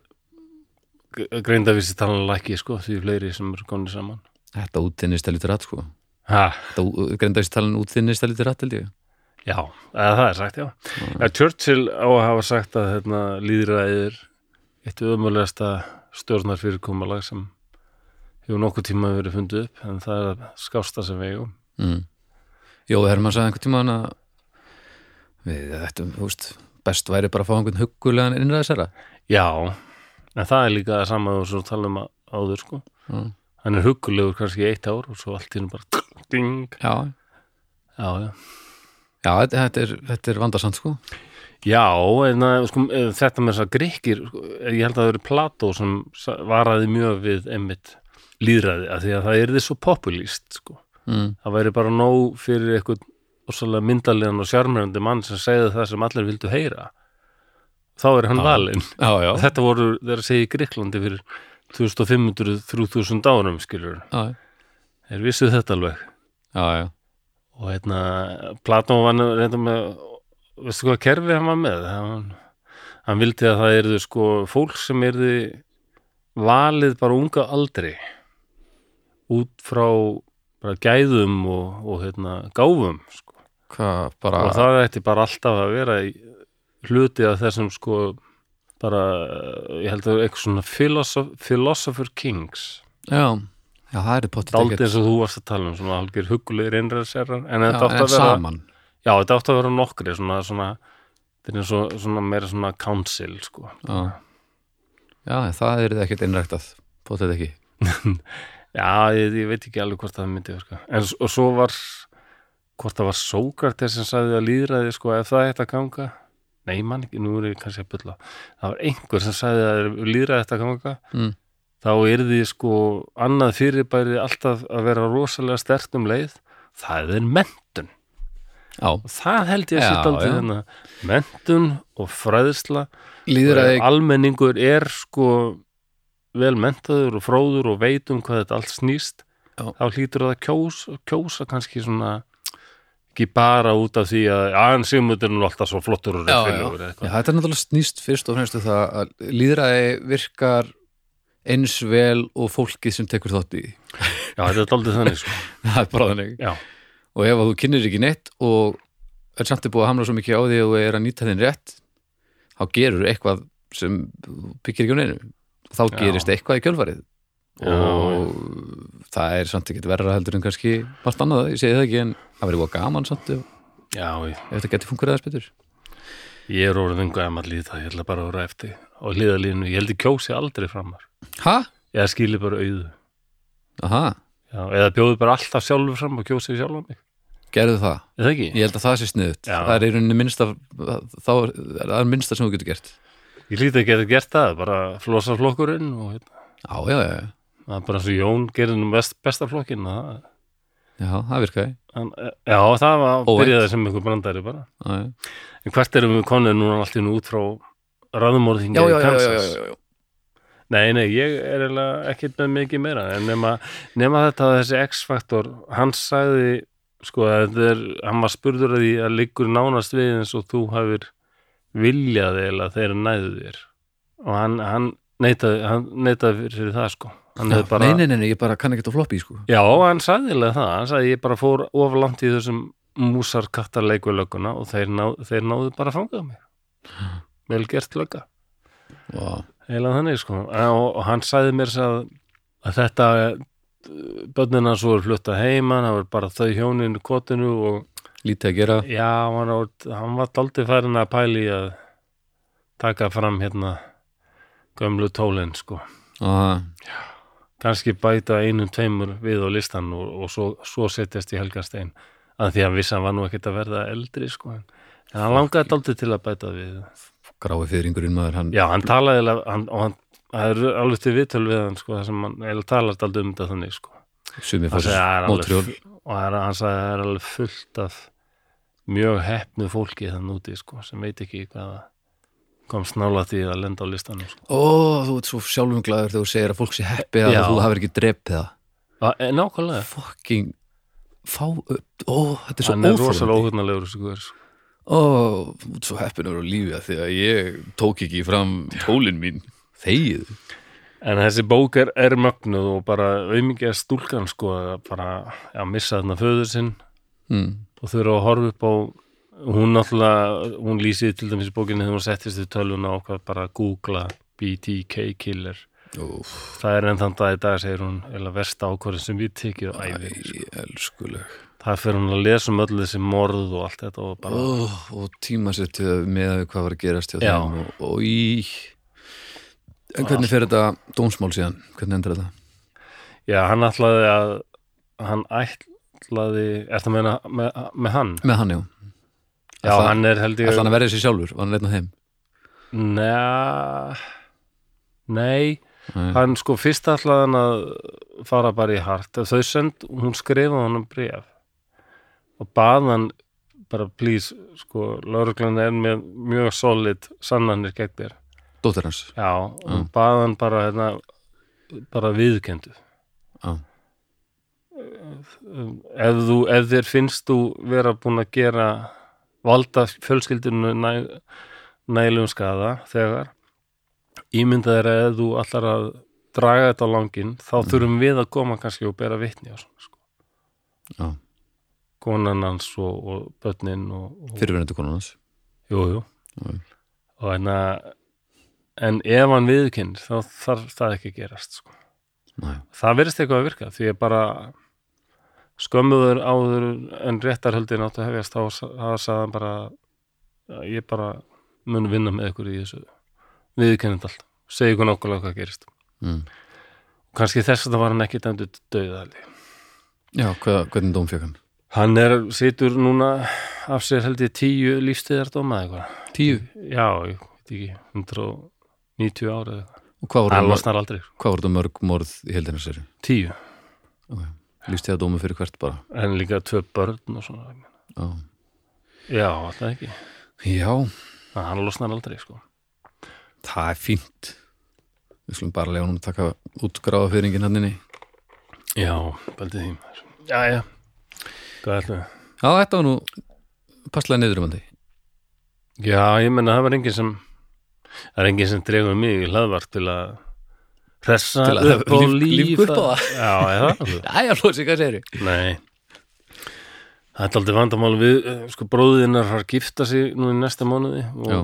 greindavísi talan lækki sko, því fleiri sem eru konið saman. Þetta útþinnist helviti rætt sko þetta greindaðist talan útþinnist helviti rætt held ég. Já, eða það er sagt, já. Ja, Churchill á að hafa sagt að hérna, líðræðir eitt ömulegasta stjórnar fyrirkomulag sem hefur nokkuð tíma verið fundið upp en það er skásta sem við eigum. Mm. Jó, Hermann sagði einhvern tíma að við ættum, þú veist best væri bara að fá einhvern huggulegan innræðisera Já, en það er líka það sama og svo tala um að- áður sko. Já. hann er huggulegur kannski í eitt ár og svo allt í hennu bara ding, Já, já, já. Já þetta, er, þetta er vandarsamt sko. Já, en sko, eh, þetta með þess að gríkir, ég held að það verið Plató sem varaði mjög við einmitt líðræði, að því að það er þið svo populíst, sko. mm. Það væri bara nóg fyrir eitthvað myndalegan og sjarmerandi mann sem segði það sem allir vildu heyra. Þá er hann valinn. Þetta voru, þeir að segja í Gríklandi fyrir 2500-3000 árum, skilur. Þeir vissu þetta alveg. já, já. og hérna Platón var reynda með veistu hvað kerfi hann var með hann, hann vildi að það erðu sko fólk sem erði valið bara unga aldri út frá bara gæðum og, og hérna gáfum sko. Hvað bara og það ætti bara alltaf að vera hluti af þessum sko bara, ég held að eitthvað svona philosopher, philosopher kings. Já, já, það er potið daldi eins og þú varst að tala um svona algjör hugulegir innræðserrar en Já, þetta átti en að vera saman. Já, þetta átti að vera nokkri svona, svona, þetta er og svona meira svona council, sko. Já, já það er ekkert innræktað potið ekki <laughs> Já, ég, ég veit ekki alveg hvort það myndi, sko. En og svo var, hvort það var Sókrates sem sagði að líðræði, sko, ef það ætti að ganga. Nei, mann ekki, nú er ég kannski að bylla. Það var einhver sem sagði að líðræði ætti að ganga, mm. þá er því, sko, annað fyrirbæri alltaf að vera rosalega stert um leið. Það er menntun. Já, Og það held ég að sitt aldrei þennan. Menntun og fræðsla líðræði almenningur er sko vel mentaður og fróður og veit um hvað þetta allt snýst Já. þá hlýtur það að kjósa, kjósa kannski svona ekki bara út af því að aðeins sigmund er nú alltaf svo flottur og já, þetta er náttúrulega snýst fyrst og fremst um það að líðræði virkar eins vel og fólkið sem tekur þátt í. Já, þetta er daldið þannig sko. <laughs> það er bara þannig. Já, og ef að þú kynir ekki neitt og er samt búið að hamla svo mikið á því að þú er að nýta þinn rétt þá gerur eitthvað sem þú byggir ekki á neinu þá gerist eitthvað í kjölfarið. Og það er samt ekki verra heldur en kannski margt annað, ég segi það ekki en það verður búið gaman samt ég, ef þetta getur fungur aðeins betur. Ég er orðin gammal í það, ég bara að vera eftir. Og hlýðalínu, ég held ég kjósi aldrei framar. Ha? ég skili bara auðu. Aha, já, eða bjóði bara alltaf sjálfur fram og kjósi sjálfur mig, gerðu það. Er það? Ég held að það sé sniðut. Það er minnsta það er minnsta sem þú getur gert Ég hlýti að geta gert það, bara flosa flokkurinn og hérna, Já, já, já, já, það er bara eins og Jón gerði nú best, besta flokkin það, já það virkaði. Hann, Já, það var Óvænt. byrjaði sem einhver brandari bara. Já, já, En hvert erum við konið núna allt í nú út frá raðumorðingja í Kansas? já, já. Nei, nei, ég er eiginlega ekkert með mikið meira en nema, nema þetta að þessi X-faktor, hann sagði sko að þetta er, hann var spurður að því að liggur nánast við eins og þú hafir viljað eða þeir næðu þér. Og hann, hann neitaði, hann neitaði fyrir það sko. Já, bara, Nei, nei, nei, ég bara kann ekki að floppi sko. Já, hann sagði eiginlega það, hann sagði ég bara fór of langt í þessum músar kattar leikvölögguna og þeir, ná, þeir náðu bara að fangað mig. <laughs> Vel gert lögga. Vá. eiginlega þannig sko. Og, og hann sagði mér að, að þetta bönnina svo er flutta heima það var bara þau hjónin í kotinu og Lítið að gera. Já, hann var, hann var daldið færin að pæli að taka fram hérna gömlu tólin sko. Kannski bæta einum tveimur við á listan og, og svo, svo setjast í helgastein að því að hann vissi að hann var nú ekkert að verða eldri sko en hann langaði daldið til að bæta við. Grái fyrringurinn maður hann Já, hann talaði hann, og hann það er alveg til viðtöl við hann sko, það sem hann talar aldrei um þetta þannig sko. Sumi hann, fór það er alveg, og það hann sagði að það er alveg fullt af mjög heppnu fólki þann úti sko, sem veit ekki hvað það komst nála því að lenda á listanum sko. Ó, þú ert svo sjálfum glæður þegar þú segir að fólk sé heppi að Já. þú hafir ekki drepið það Já, eh, nákvæmlega fucking fá upp, ó, þetta er svo hann er rosalega óhugnalegur guður sko. ó, út svo heppinur á lífi að því að ég tók ekki fram tólin mín þegið en þessi bók er, er mögnuð og bara auðmikið stúlkan sko að bara að missa þarna föður sinn. Mm. og þurfa að horfa upp á hún náttúrulega, hún lýsið til dæmis í bókinni þegar hún settist í tölvuna og bara að googla BTK killer. Úf, það er enn þann dag í dag segir hún eða versta ákvörðin sem við tekið á ævi æ, elskuleg. Það fyrir hún að lesa um öll þessi morð og allt þetta og bara oh, og tímasettu með að við hvað var að gerast hjá Já. þeim og, og í en hvernig fer þetta dómsmál síðan, hvernig endur þetta? Já, hann ætlaði að hann ætlaði er það meina með, með hann? Með hann já, já, Ætla- hann er held ég ætla hann að verða sér sjálfur? Var hann leitna heim Nei, nei, hann sko fyrst ætlaði hann að fara bara í hart. Þau send, hún skrifaði hann um bref og bað hann bara please, sko, lauruglan er með mjög solid sannanir gegn þér, dóttir hans. Já og bað hann bara hérna bara viðkendu já, ef, þú, ef þér finnst þú vera búin að gera valda fjölskyldinu næ, nælum skada þegar ímynda þér að þú allar að draga þetta á langin þá þurfum við að koma kannski og bera vitni og svona sko. já, konan hans og, og börnin og, og fyrirverandi konan hans. Jú, jú. Já. og en að en ef hann viðkynir þá þarf það ekki að gerast sko. það verðist eitthvað að virka því að bara skömmuður áður en réttarhöldin átt að hefjast þá sagðan bara ég bara mun vinna með ykkur í þessu viðkynning allt, segja ykkur nákvæmlega hvað gerist mm. og kannski þess að það var hann ekki dæmdu döðali Já, hvað, hvernig dóm fjökk hann? Hann er, situr núna af sér held ég tíu lífstíðardóma eitthvað Tíu? Já, ég veit ekki, hundra og 90 ára og sko. hvað voru þetta mörg morð í heldina sér? Tíu. Okay. Lýst þið að dómi fyrir hvert bara? En líka tvö börn og svona oh. Já, alltaf ekki? Já. Ná, Hann losnar aldrei sko. Það er fínt. Við slum bara lega honum að taka útgráða fyrir enginn hann inni. Já, bæltið því Já, já. Já, þetta var nú passlega neðurumandi Já, ég menna það var enginn sem það er enginn sem dregur mig í hlaðvart til að hressa Til að upp og líf- lífa lífga upp á það. já, <laughs> já, flósi, hvað segir Nei. Það er aldrei vandamál við eh, sko bróðinnar har gifta sig nú í næsta mánuði og já,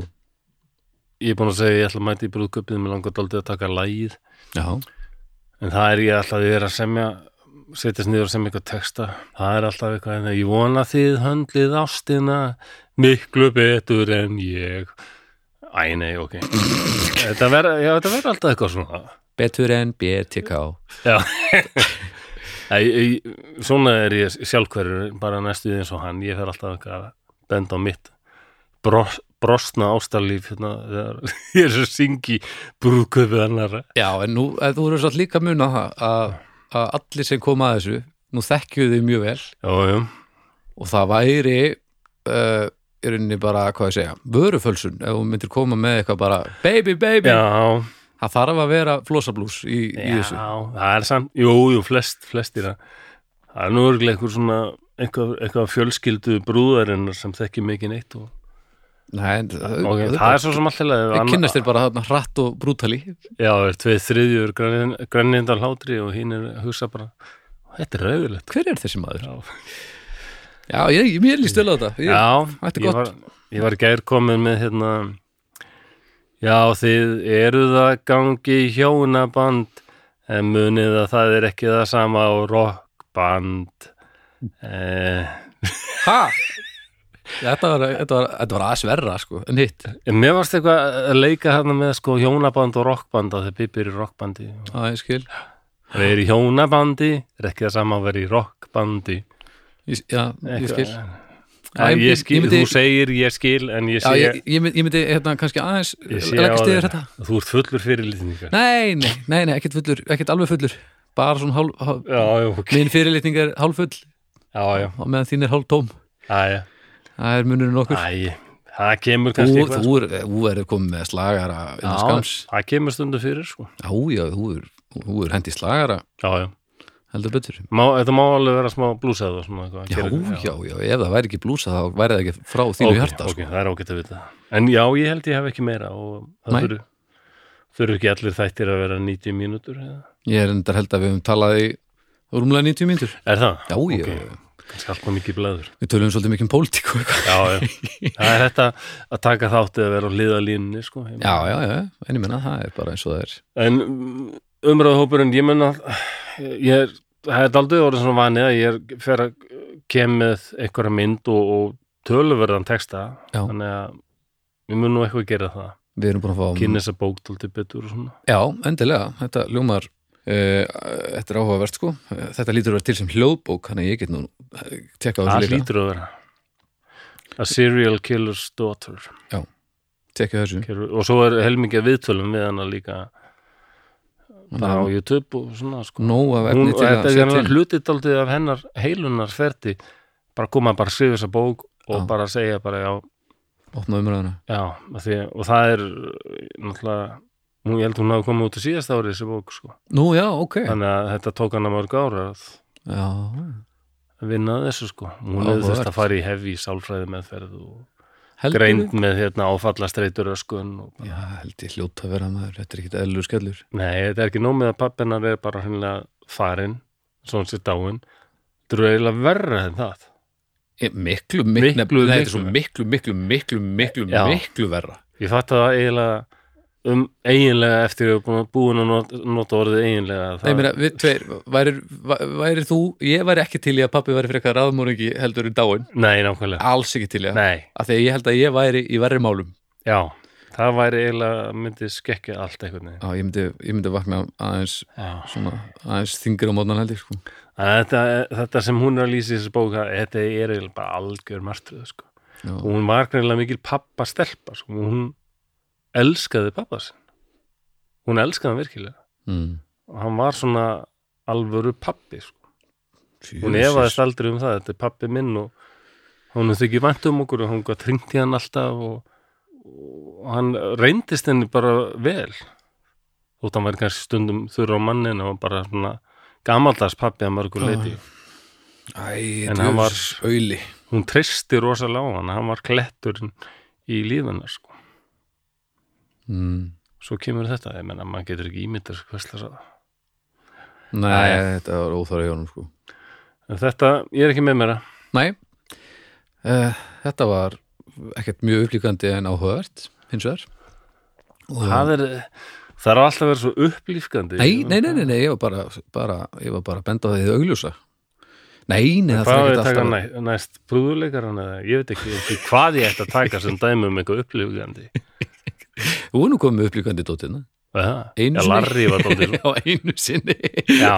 ég er búin að segja ég ætla að mæta í brúðköpið með langar aldrei að taka lægið já, en það er ég alltaf að vera að semja setjast niður og semja eitthvað texta. Það er alltaf eitthvað en ég vona þið höndlið ástina miklu betur en ég Æ, nei, ok. <laughs> Þetta verður, alltaf eitthvað svona. Betur en BTK Já. Æ, ég, Svona er ég sjálfhverjur bara næstuð eins og hann. Ég fer alltaf eitthvað að benda á mitt bros, brosna ástarlíf hérna, þegar <laughs> ég er svo syngi brúðköpið hennar. Já, en nú, en þú eru svo líka það að, að allir sem koma að þessu nú þekkju þið mjög vel. Já, já, og það væri uh, í rauninni bara, hvað ég segja vörufölsun, ef þú myndir koma með eitthvað bara baby, baby, já, það þarf að vera flósablús í, í já þessu. það er samt, jú, jú, flest, flestir að það er nú örgulega eitthvað svona eitthvað, eitthvað fjölskyldu brúðarinnar sem þekki mikið neitt og, Nei, það, og það er svo sem alltaf það kynnast þér bara hratt og brútali. Já, það er tveið þriðjur grænindar hlátri og hinn er að hugsa bara þetta er rauðilegt. Hver er þessi maður? Já, Já, ég, mér líst vel á þetta. Ég, Já er ég var, ég var gær komin með hérna Já, þið eruð að gangi í hjónaband en munið að það er ekki það sama á rockband. Eh, Ha? Þetta var, þetta var, þetta var aðeins verra sko, en hitt. Mér varst eitthvað að leika hérna með sko hjónaband og rockband að þið bíbir í rockbandi. Já, ég skil. Það er í hjónabandi, er ekki það sama að vera í rockbandi ég, Já, ég skil. Já, ég- ég skil, myndi- þú segir ég skil en ég Já, sé, ég, ég, myndi, ég myndi hérna kannski aðeins stiður þér þetta. þú ert fullur fyrir litningar Nei, nei, nei, nei, ekkert fullur, ekkert alveg fullur. Bara svona hálf, hálf Já, já, ok. Minn fyrirlitning er hálf full Já, já, og meðan þín er hálf tóm já, já. Það er munurinn okkur. Æ, það kemur Þú, kannski eitthvað þú, er, þú er komið með slagara Já, það kemur stundu fyrir sko. Já, já, þú er, þú er hendi slagara. Já, já, heldur betur. Má, þetta má alveg vera smá blúsað Já, já, já, ef það væri ekki blúsa þá væri það ekki frá þínu ok, hjarta ok, sko. það er ágætt að vita. En já, ég held ég hef ekki meira og það þurfi ekki allir þættir að vera 90 mínútur eða? Ég er endar held að við höfum talað í rúmlega 90 mínútur. Er það? Já, já, Ok, kannski alltaf mikið blæður við tölum svolítið mikið um pólitík já, það er þetta að taka þáttið að vera á hliðalínunni sko. Já, já, já, en ég menna það er bara eins og það er. En umræðuhópurinn, ég menna ég er, það er aldrei orðið svona vanið að ég er fer að kem með einhverja mynd og, og töluverðan texta Já. þannig að við munum eitthvað gera það. Við erum búin að fá kynna þessa bók tólti betur og svona. Já, endilega, þetta ljómar uh, Þetta er áhugavert sko. Þetta lítur að vera til sem hljóðbók þannig að ég get nú eh, tekka á það þessu líka. lítur að vera. A Serial Killer's Daughter. Tekka þessu. Og svo er helmingið viðtölum við hana líka bara á YouTube og svona sko. Hún, að þetta er hérna daldið af hennar heilunar ferdi bara koma bara að skrifa þessa bók og Já. bara segja bara já, opna umræðuna. Já því, og það er uh, náttúrulega hún, ég held hún hafi komið út í síðast árið þessi bók sko. Nú, já, ok. Þannig að þetta tók hana mörg ára að Já, vinna að þessu sko. Hún hefði þurft að fara í hefi sálfræði meðferð og greind með hérna áfalla streitur öskun og Já, held ég hljóta að vera maður. Þetta er ekki eðlur skellur. Nei, þetta er ekki nómið að pappinar er bara hennilega farin svona sér dáin þetta er eiginlega verra en það. Ég- Miklu, miklu, Miklu, nei, miklu. miklu, miklu, miklu, miklu, miklu verra. Ég fatt að það eiginlega um eiginlega eftir að búin, að nota, orðið eiginlega Nei, meina, við tveir, væri, væri þú ég væri ekki til í að pappi væri frekar raðmóringi heldur en dáin, Nei, nákvæmlega alls ekki til í að Nei, af því að ég held að ég væri í verri málum já, það væri eiginlega myndi skekkja allt einhvern veginn Já, ég myndi, ég myndi vakna aðeins Já. svona, aðeins þingir á mótnan held ég sko. Þannig að Þetta, þetta sem hún er að lýsa í þessu bóka þetta er eiginlega bara algjör martröð sko. Já, og hún var greinilega mikil pappa stelpa sko. hún elskaði pappa sinn hún elskaði hann virkilega mm. og hann var svona alvöru pappi sko. hún efaðist aldrei um það þetta er pappi minn og hún hefði ekki vænt um okkur og hún gætt hringt í hann alltaf og, og hann reyndist henni bara vel þótt hann var kannski stundum þurra á mannin og bara svona gamaldags pappi að mörgur leiti Æ, En hann var- auðli hún treysti rosalega á hann hann var kletturinn í lífuna sko. Mm. svo kemur þetta, ég menna maður getur ekki ímyndar Nei, Æ. þetta var óþára í honum sko. þetta, ég er ekki með mér Nei, uh, þetta var ekkert mjög upplíkandi en áhugavert hins vegar það er það er alltaf verið svo upplýfkandi Nei, nei, nei, nei, nei, ég var bara, bara ég var bara að benda á því augljósa Nei, nei, það er ekki alltaf næ, næst brúðuleikaran eða ég veit ekki, hvað ég ætti að taka sem dæmi um eitthvað upplifgandi <laughs> Er nú komið upplíkandi dóttina Það, Einu sinni. larri var dóttir. <laughs> Já, einu sinni. Já,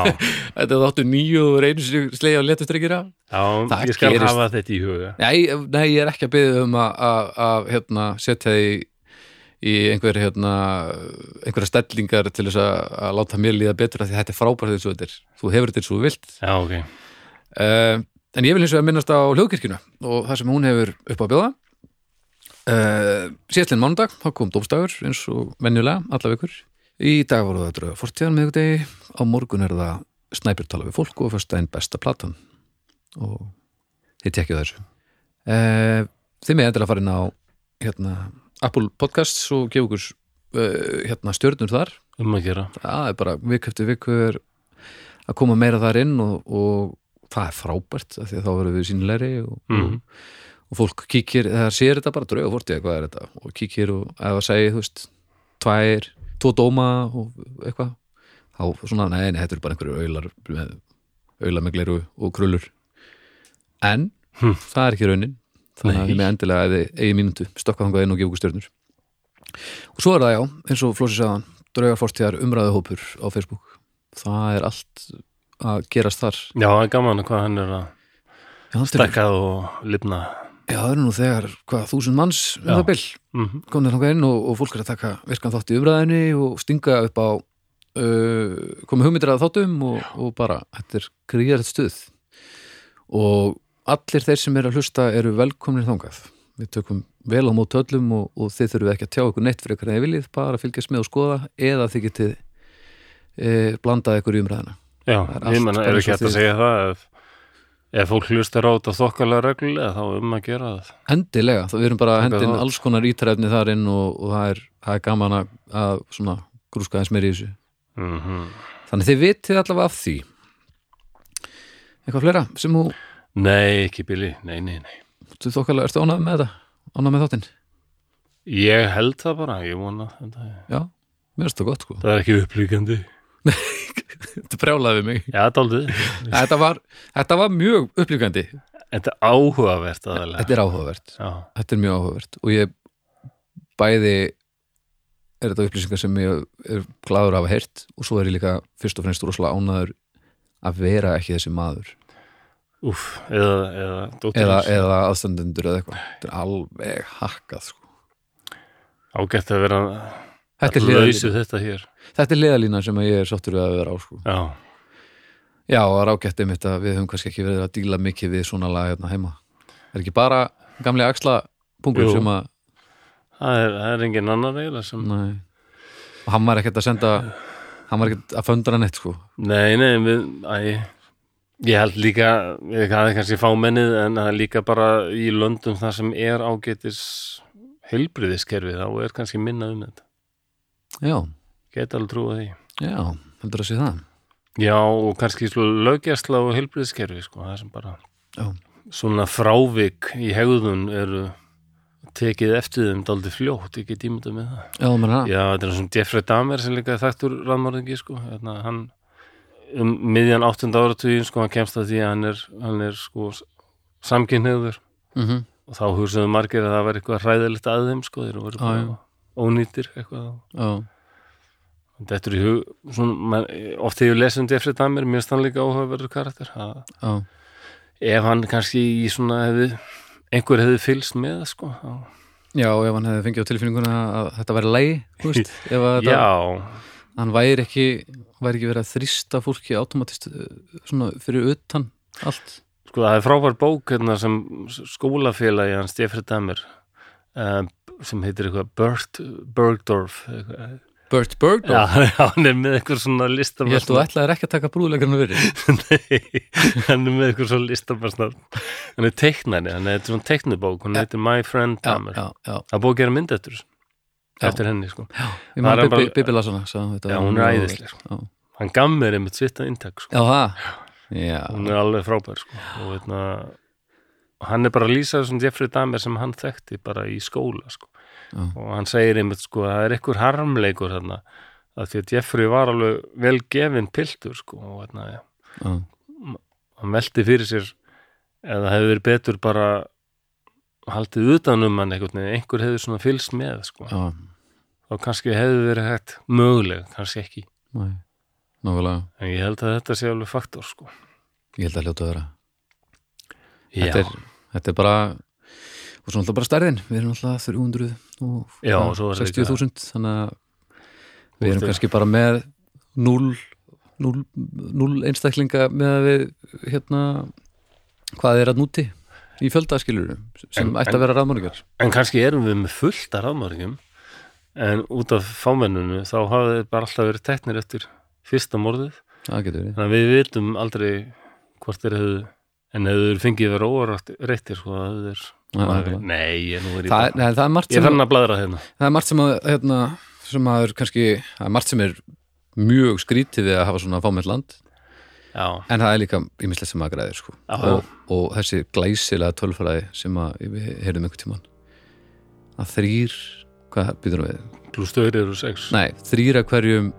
Þetta þáttu nýju og einu sinni slegja á letustrykkira já. Það ég skal gerist. hafa þetta í huga. Nei, nei, ég er ekki að byggja um að, hérna, setja því í einhver hérna, einhverja stellingar til þess að, láta mér líða betur af því þetta er frábært eins og þetta er. Þú hefur þetta eins og þú vilt. Já, ok, uh, en ég vil eins og að minnast á hljóðkirkjuna og það sem hún hefur upp á bjóða uh, síðastlinn mánudag þá kom dómstagur eins og venjulega alla vikur. Í dag voru það drauga fortíðan miðgudegi á morgun er það snæpir tala við fólk og fyrstæðin besta platan. Og þið tekju þessu. Uh, þið með endilega farin á hérna, Apple Podcasts og gefa okkur uh, hérna, stjörnur þar. Um að gera. Það er bara vik eftir viku er að koma meira þar inn og, og það er frábært því að þá verðum við sínilegri og, Mhm. og, og fólk kíkir, það sér þetta bara drauga fórtið, hvað er þetta. Og kíkir og það segir, þú veist tvær, tvo dóma og eitthvað, þá svona, nei, nei, þetta eru bara einhverju aular með gleru og krullur. En Hm. það er ekki raunin. Þannig að við með endilega eða eigi mínútu stokka þangað inn og gefa okkur stjörnur. Og svo er það já, eins og Flósi sagðan draugar fórstíðar umræðuhópur á Facebook. Það er allt að gerast þar. Já, það er gaman hvað hann er að stekkað og lifna já, það er nú þegar hvað, þúsund manns um það bil mm komið þangað inn og, og fólk er að taka virkan þátt í umræðinni og stinga upp á uh, komið hugmyndir að þáttum og, og bara, þetta er gríðarett stuð. Og allir þeir sem eru að hlusta eru velkomnir þangað. Við tökum vel á mót öllum og, og þið þurfum ekki að tjá ykkur neitt fyrir ykkur eða viljið, bara fylgjast með og skoða eða þið getið e, blandað ykkur í umræðina Já, er ég menna, er ekki hægt að segja það ef, ef fólk hlustar á þetta þokkalega reglulega þá um að gera það. Endilega, þá við erum bara hendin alls konar ítarefni þar inn og, og það, er, það er gaman að, að svona grúska þess meir í þessu. Mm Þannig þið vitið allavega af því. Eitthvað fleira sem þú, Nei, ekki Billy, nei, nei, nei. Þú þokkalega, ertu ánægð með þetta? Ánægð með þáttinn? Ég held það bara, ég vona þetta. Já, mér finnst það gott sko. Það er ekki upplýkandi <laughs> Þetta brjálaði við mig. Já, þetta var, þetta var mjög upplýkandi Þetta er áhugavert aðalega Þetta er áhugavert. Já, Þetta er mjög áhugavert. Og ég bæði er þetta upplýsingar sem ég er gladur að hafa heyrt og svo er ég líka fyrst og fremst rosalega ánæður að vera ekki þessi maður. Úff, eða, eða eða, eða aðstandendur eða eitthvað. Þetta er alveg hakkað sko. Ágætt að vera þetta, er hliðalína, þetta er liðalína sem ég er sáttur við að vera á sko. Já, já, og rágætt einmitt að við höfum kannski ekki verið að díla mikið við svona lag hérna heima er ekki bara gamli axla pungur Jú. sem að það er, það er engin annar eiginlega sem nei, og hann var ekkert að senda hann var ekkert að föndra neitt sko. Nei, nei, við, æ, ég held líka, ég hafði kannski fámennið en það er líka bara í löndum það sem er ágætis heilbriðiskerfi, þá er kannski minna um þetta. Já, Geta alveg trúið því. já, heldur að sé það Já, og kannski svo lögjastla og heilbriðiskerfi, sko, það sem bara já, svona frávik í hegðun eru tekið eftir þeim daldi fljótt, get ímyndað með það. já, menn það Já, þetta er svona Jeffrey Dahmer sem líka þekktur rannmörðingi, sko, hérna, hann um miðjan áttunda áratugin, sko, hann kemst að því að hann er, hann er, sko, samkynniður mm og þá hugsaðu margir að það var eitthvað hræðilegt að þeim, sko, þeir bara já. Ónýtir, eitthvað. Þetta er í hug, svona, man, oft hefur um Jeffrey Dahmer, mér stann líka áhugaverður karakter, að ef hann kannski í svona hefði, einhver hefði fylgst með, sko, þá já, ef hann hefði fengið á tilfinninguna að þetta væri lægi, þú veist, <laughs> ef að hann væri ekki væri ekki verið að þrýsta fólki automatist eh, svona fyrir utan allt. Sko það er frábær bók hérna, sem skólafélagi hans Jeffrey Dahmer uh, sem heitir eitthvað Bert Bergdorf eitthvað. Bert Bergdorf, Já, <laughs> hann er með eitthvað svona listar ég held þú ætlaðir ekki að taka brúðleikarnu verið <laughs> Nei, hann er með eitthvað svona listabarsnafn hann er teiknari, hann er svona teiknubók Ja. heitir My Friend já, það búið að gera mynd eftir eftir henni sko. Ég maður Bibi þetta. Já, hún er mjög æðisleg, sko. hann gaf mér einmitt sitt að inntak sko. já, það já, hún er alveg frábær sko. og veitna, hann er bara að lýsa þessum Jeffrey Dahmer sem hann þekkti bara í skóla sko. Já. og hann segir einmitt sko að það er einhver harmleikur þarna að því að Jeffrey var alveg vel gefin piltur sko og veitna, ja, já, hann velti fyrir sér eða hefði verið betur bara haldið utan um hann einhvern veginn, einhver hefði svona fylgst með sko, já, og kannski hefði verið hægt möguleg, kannski ekki. Næ nákvæmlega, en ég held að þetta sé alveg faktor sko. Ég held að hljóta að vera þetta er, þetta er bara og svo náttúrulega bara stærðin. Við erum alltaf 300 og Já, og svo er þetta 60.000 þannig að við erum kannski bara með 0 0, 0 einstaklinga með að við hérna hvað er að núti í fjöldaskilur sem En- ætti að vera raðmörningar En kannski erum við með fullt af rafmörgjum en út af fámennunu þá hafa þeir bara alltaf verið teknir eftir fyrsta morðið, þannig að við vitum aldrei hvort þeir hefðu en hefðu þeir fengið vera óvart réttir sko að þeir Já, nákvæmlega. Nei, ég nú er ég bara nei, það er margt Ég er sem, fann að bladra hérna. Það er margt sem að hérna, sem að er kannski það er margt sem er mjög skrítið við að hafa svona fámennt land. Já, en það er líka ímislegt sem að græðir sko. Og, og þessi glæsilega tölfræði sem að við heyrðum einhvern tímann. Að þrýr hvað býtum við? pluss þau eru sex. Nei, þrýr af hverjum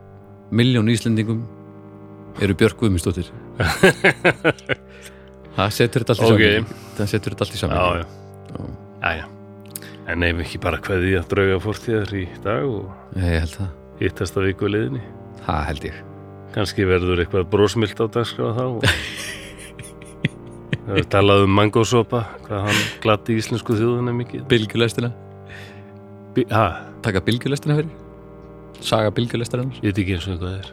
miljón íslendingum eru Björk Guðmundsdóttir <laughs> það setur þetta allt í Ok. saman það setur þetta allt í Já, saman já, já, já. En nefnum ekki bara hverði að drauga fórtíðar í dag og ég það, hittast að viku liðinni. Það held ég. Kannski verður eitthvað brósmilt á dagskrá þá. <laughs> Það er talað um mangósopa hvað hann glatti íslensku þjóðuna mikið. Bylgjulestina, Bí- Ha, taka bylgjulestina fyrir? Saga bylgjulestina ég veit ekki eins og hvað það er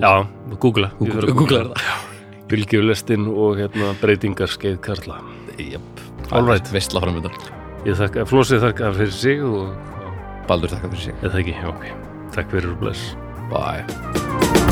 Já, googla. Ég að Google það Bylgjulestin og hérna breytingar skeið Karla. Jöp, All right. Vestla framöndan, Ég þakka, Flósið þakka fyrir sig og Baldur þakka fyrir sig. Eða ekki, ok. Takk fyrir og bless. Bye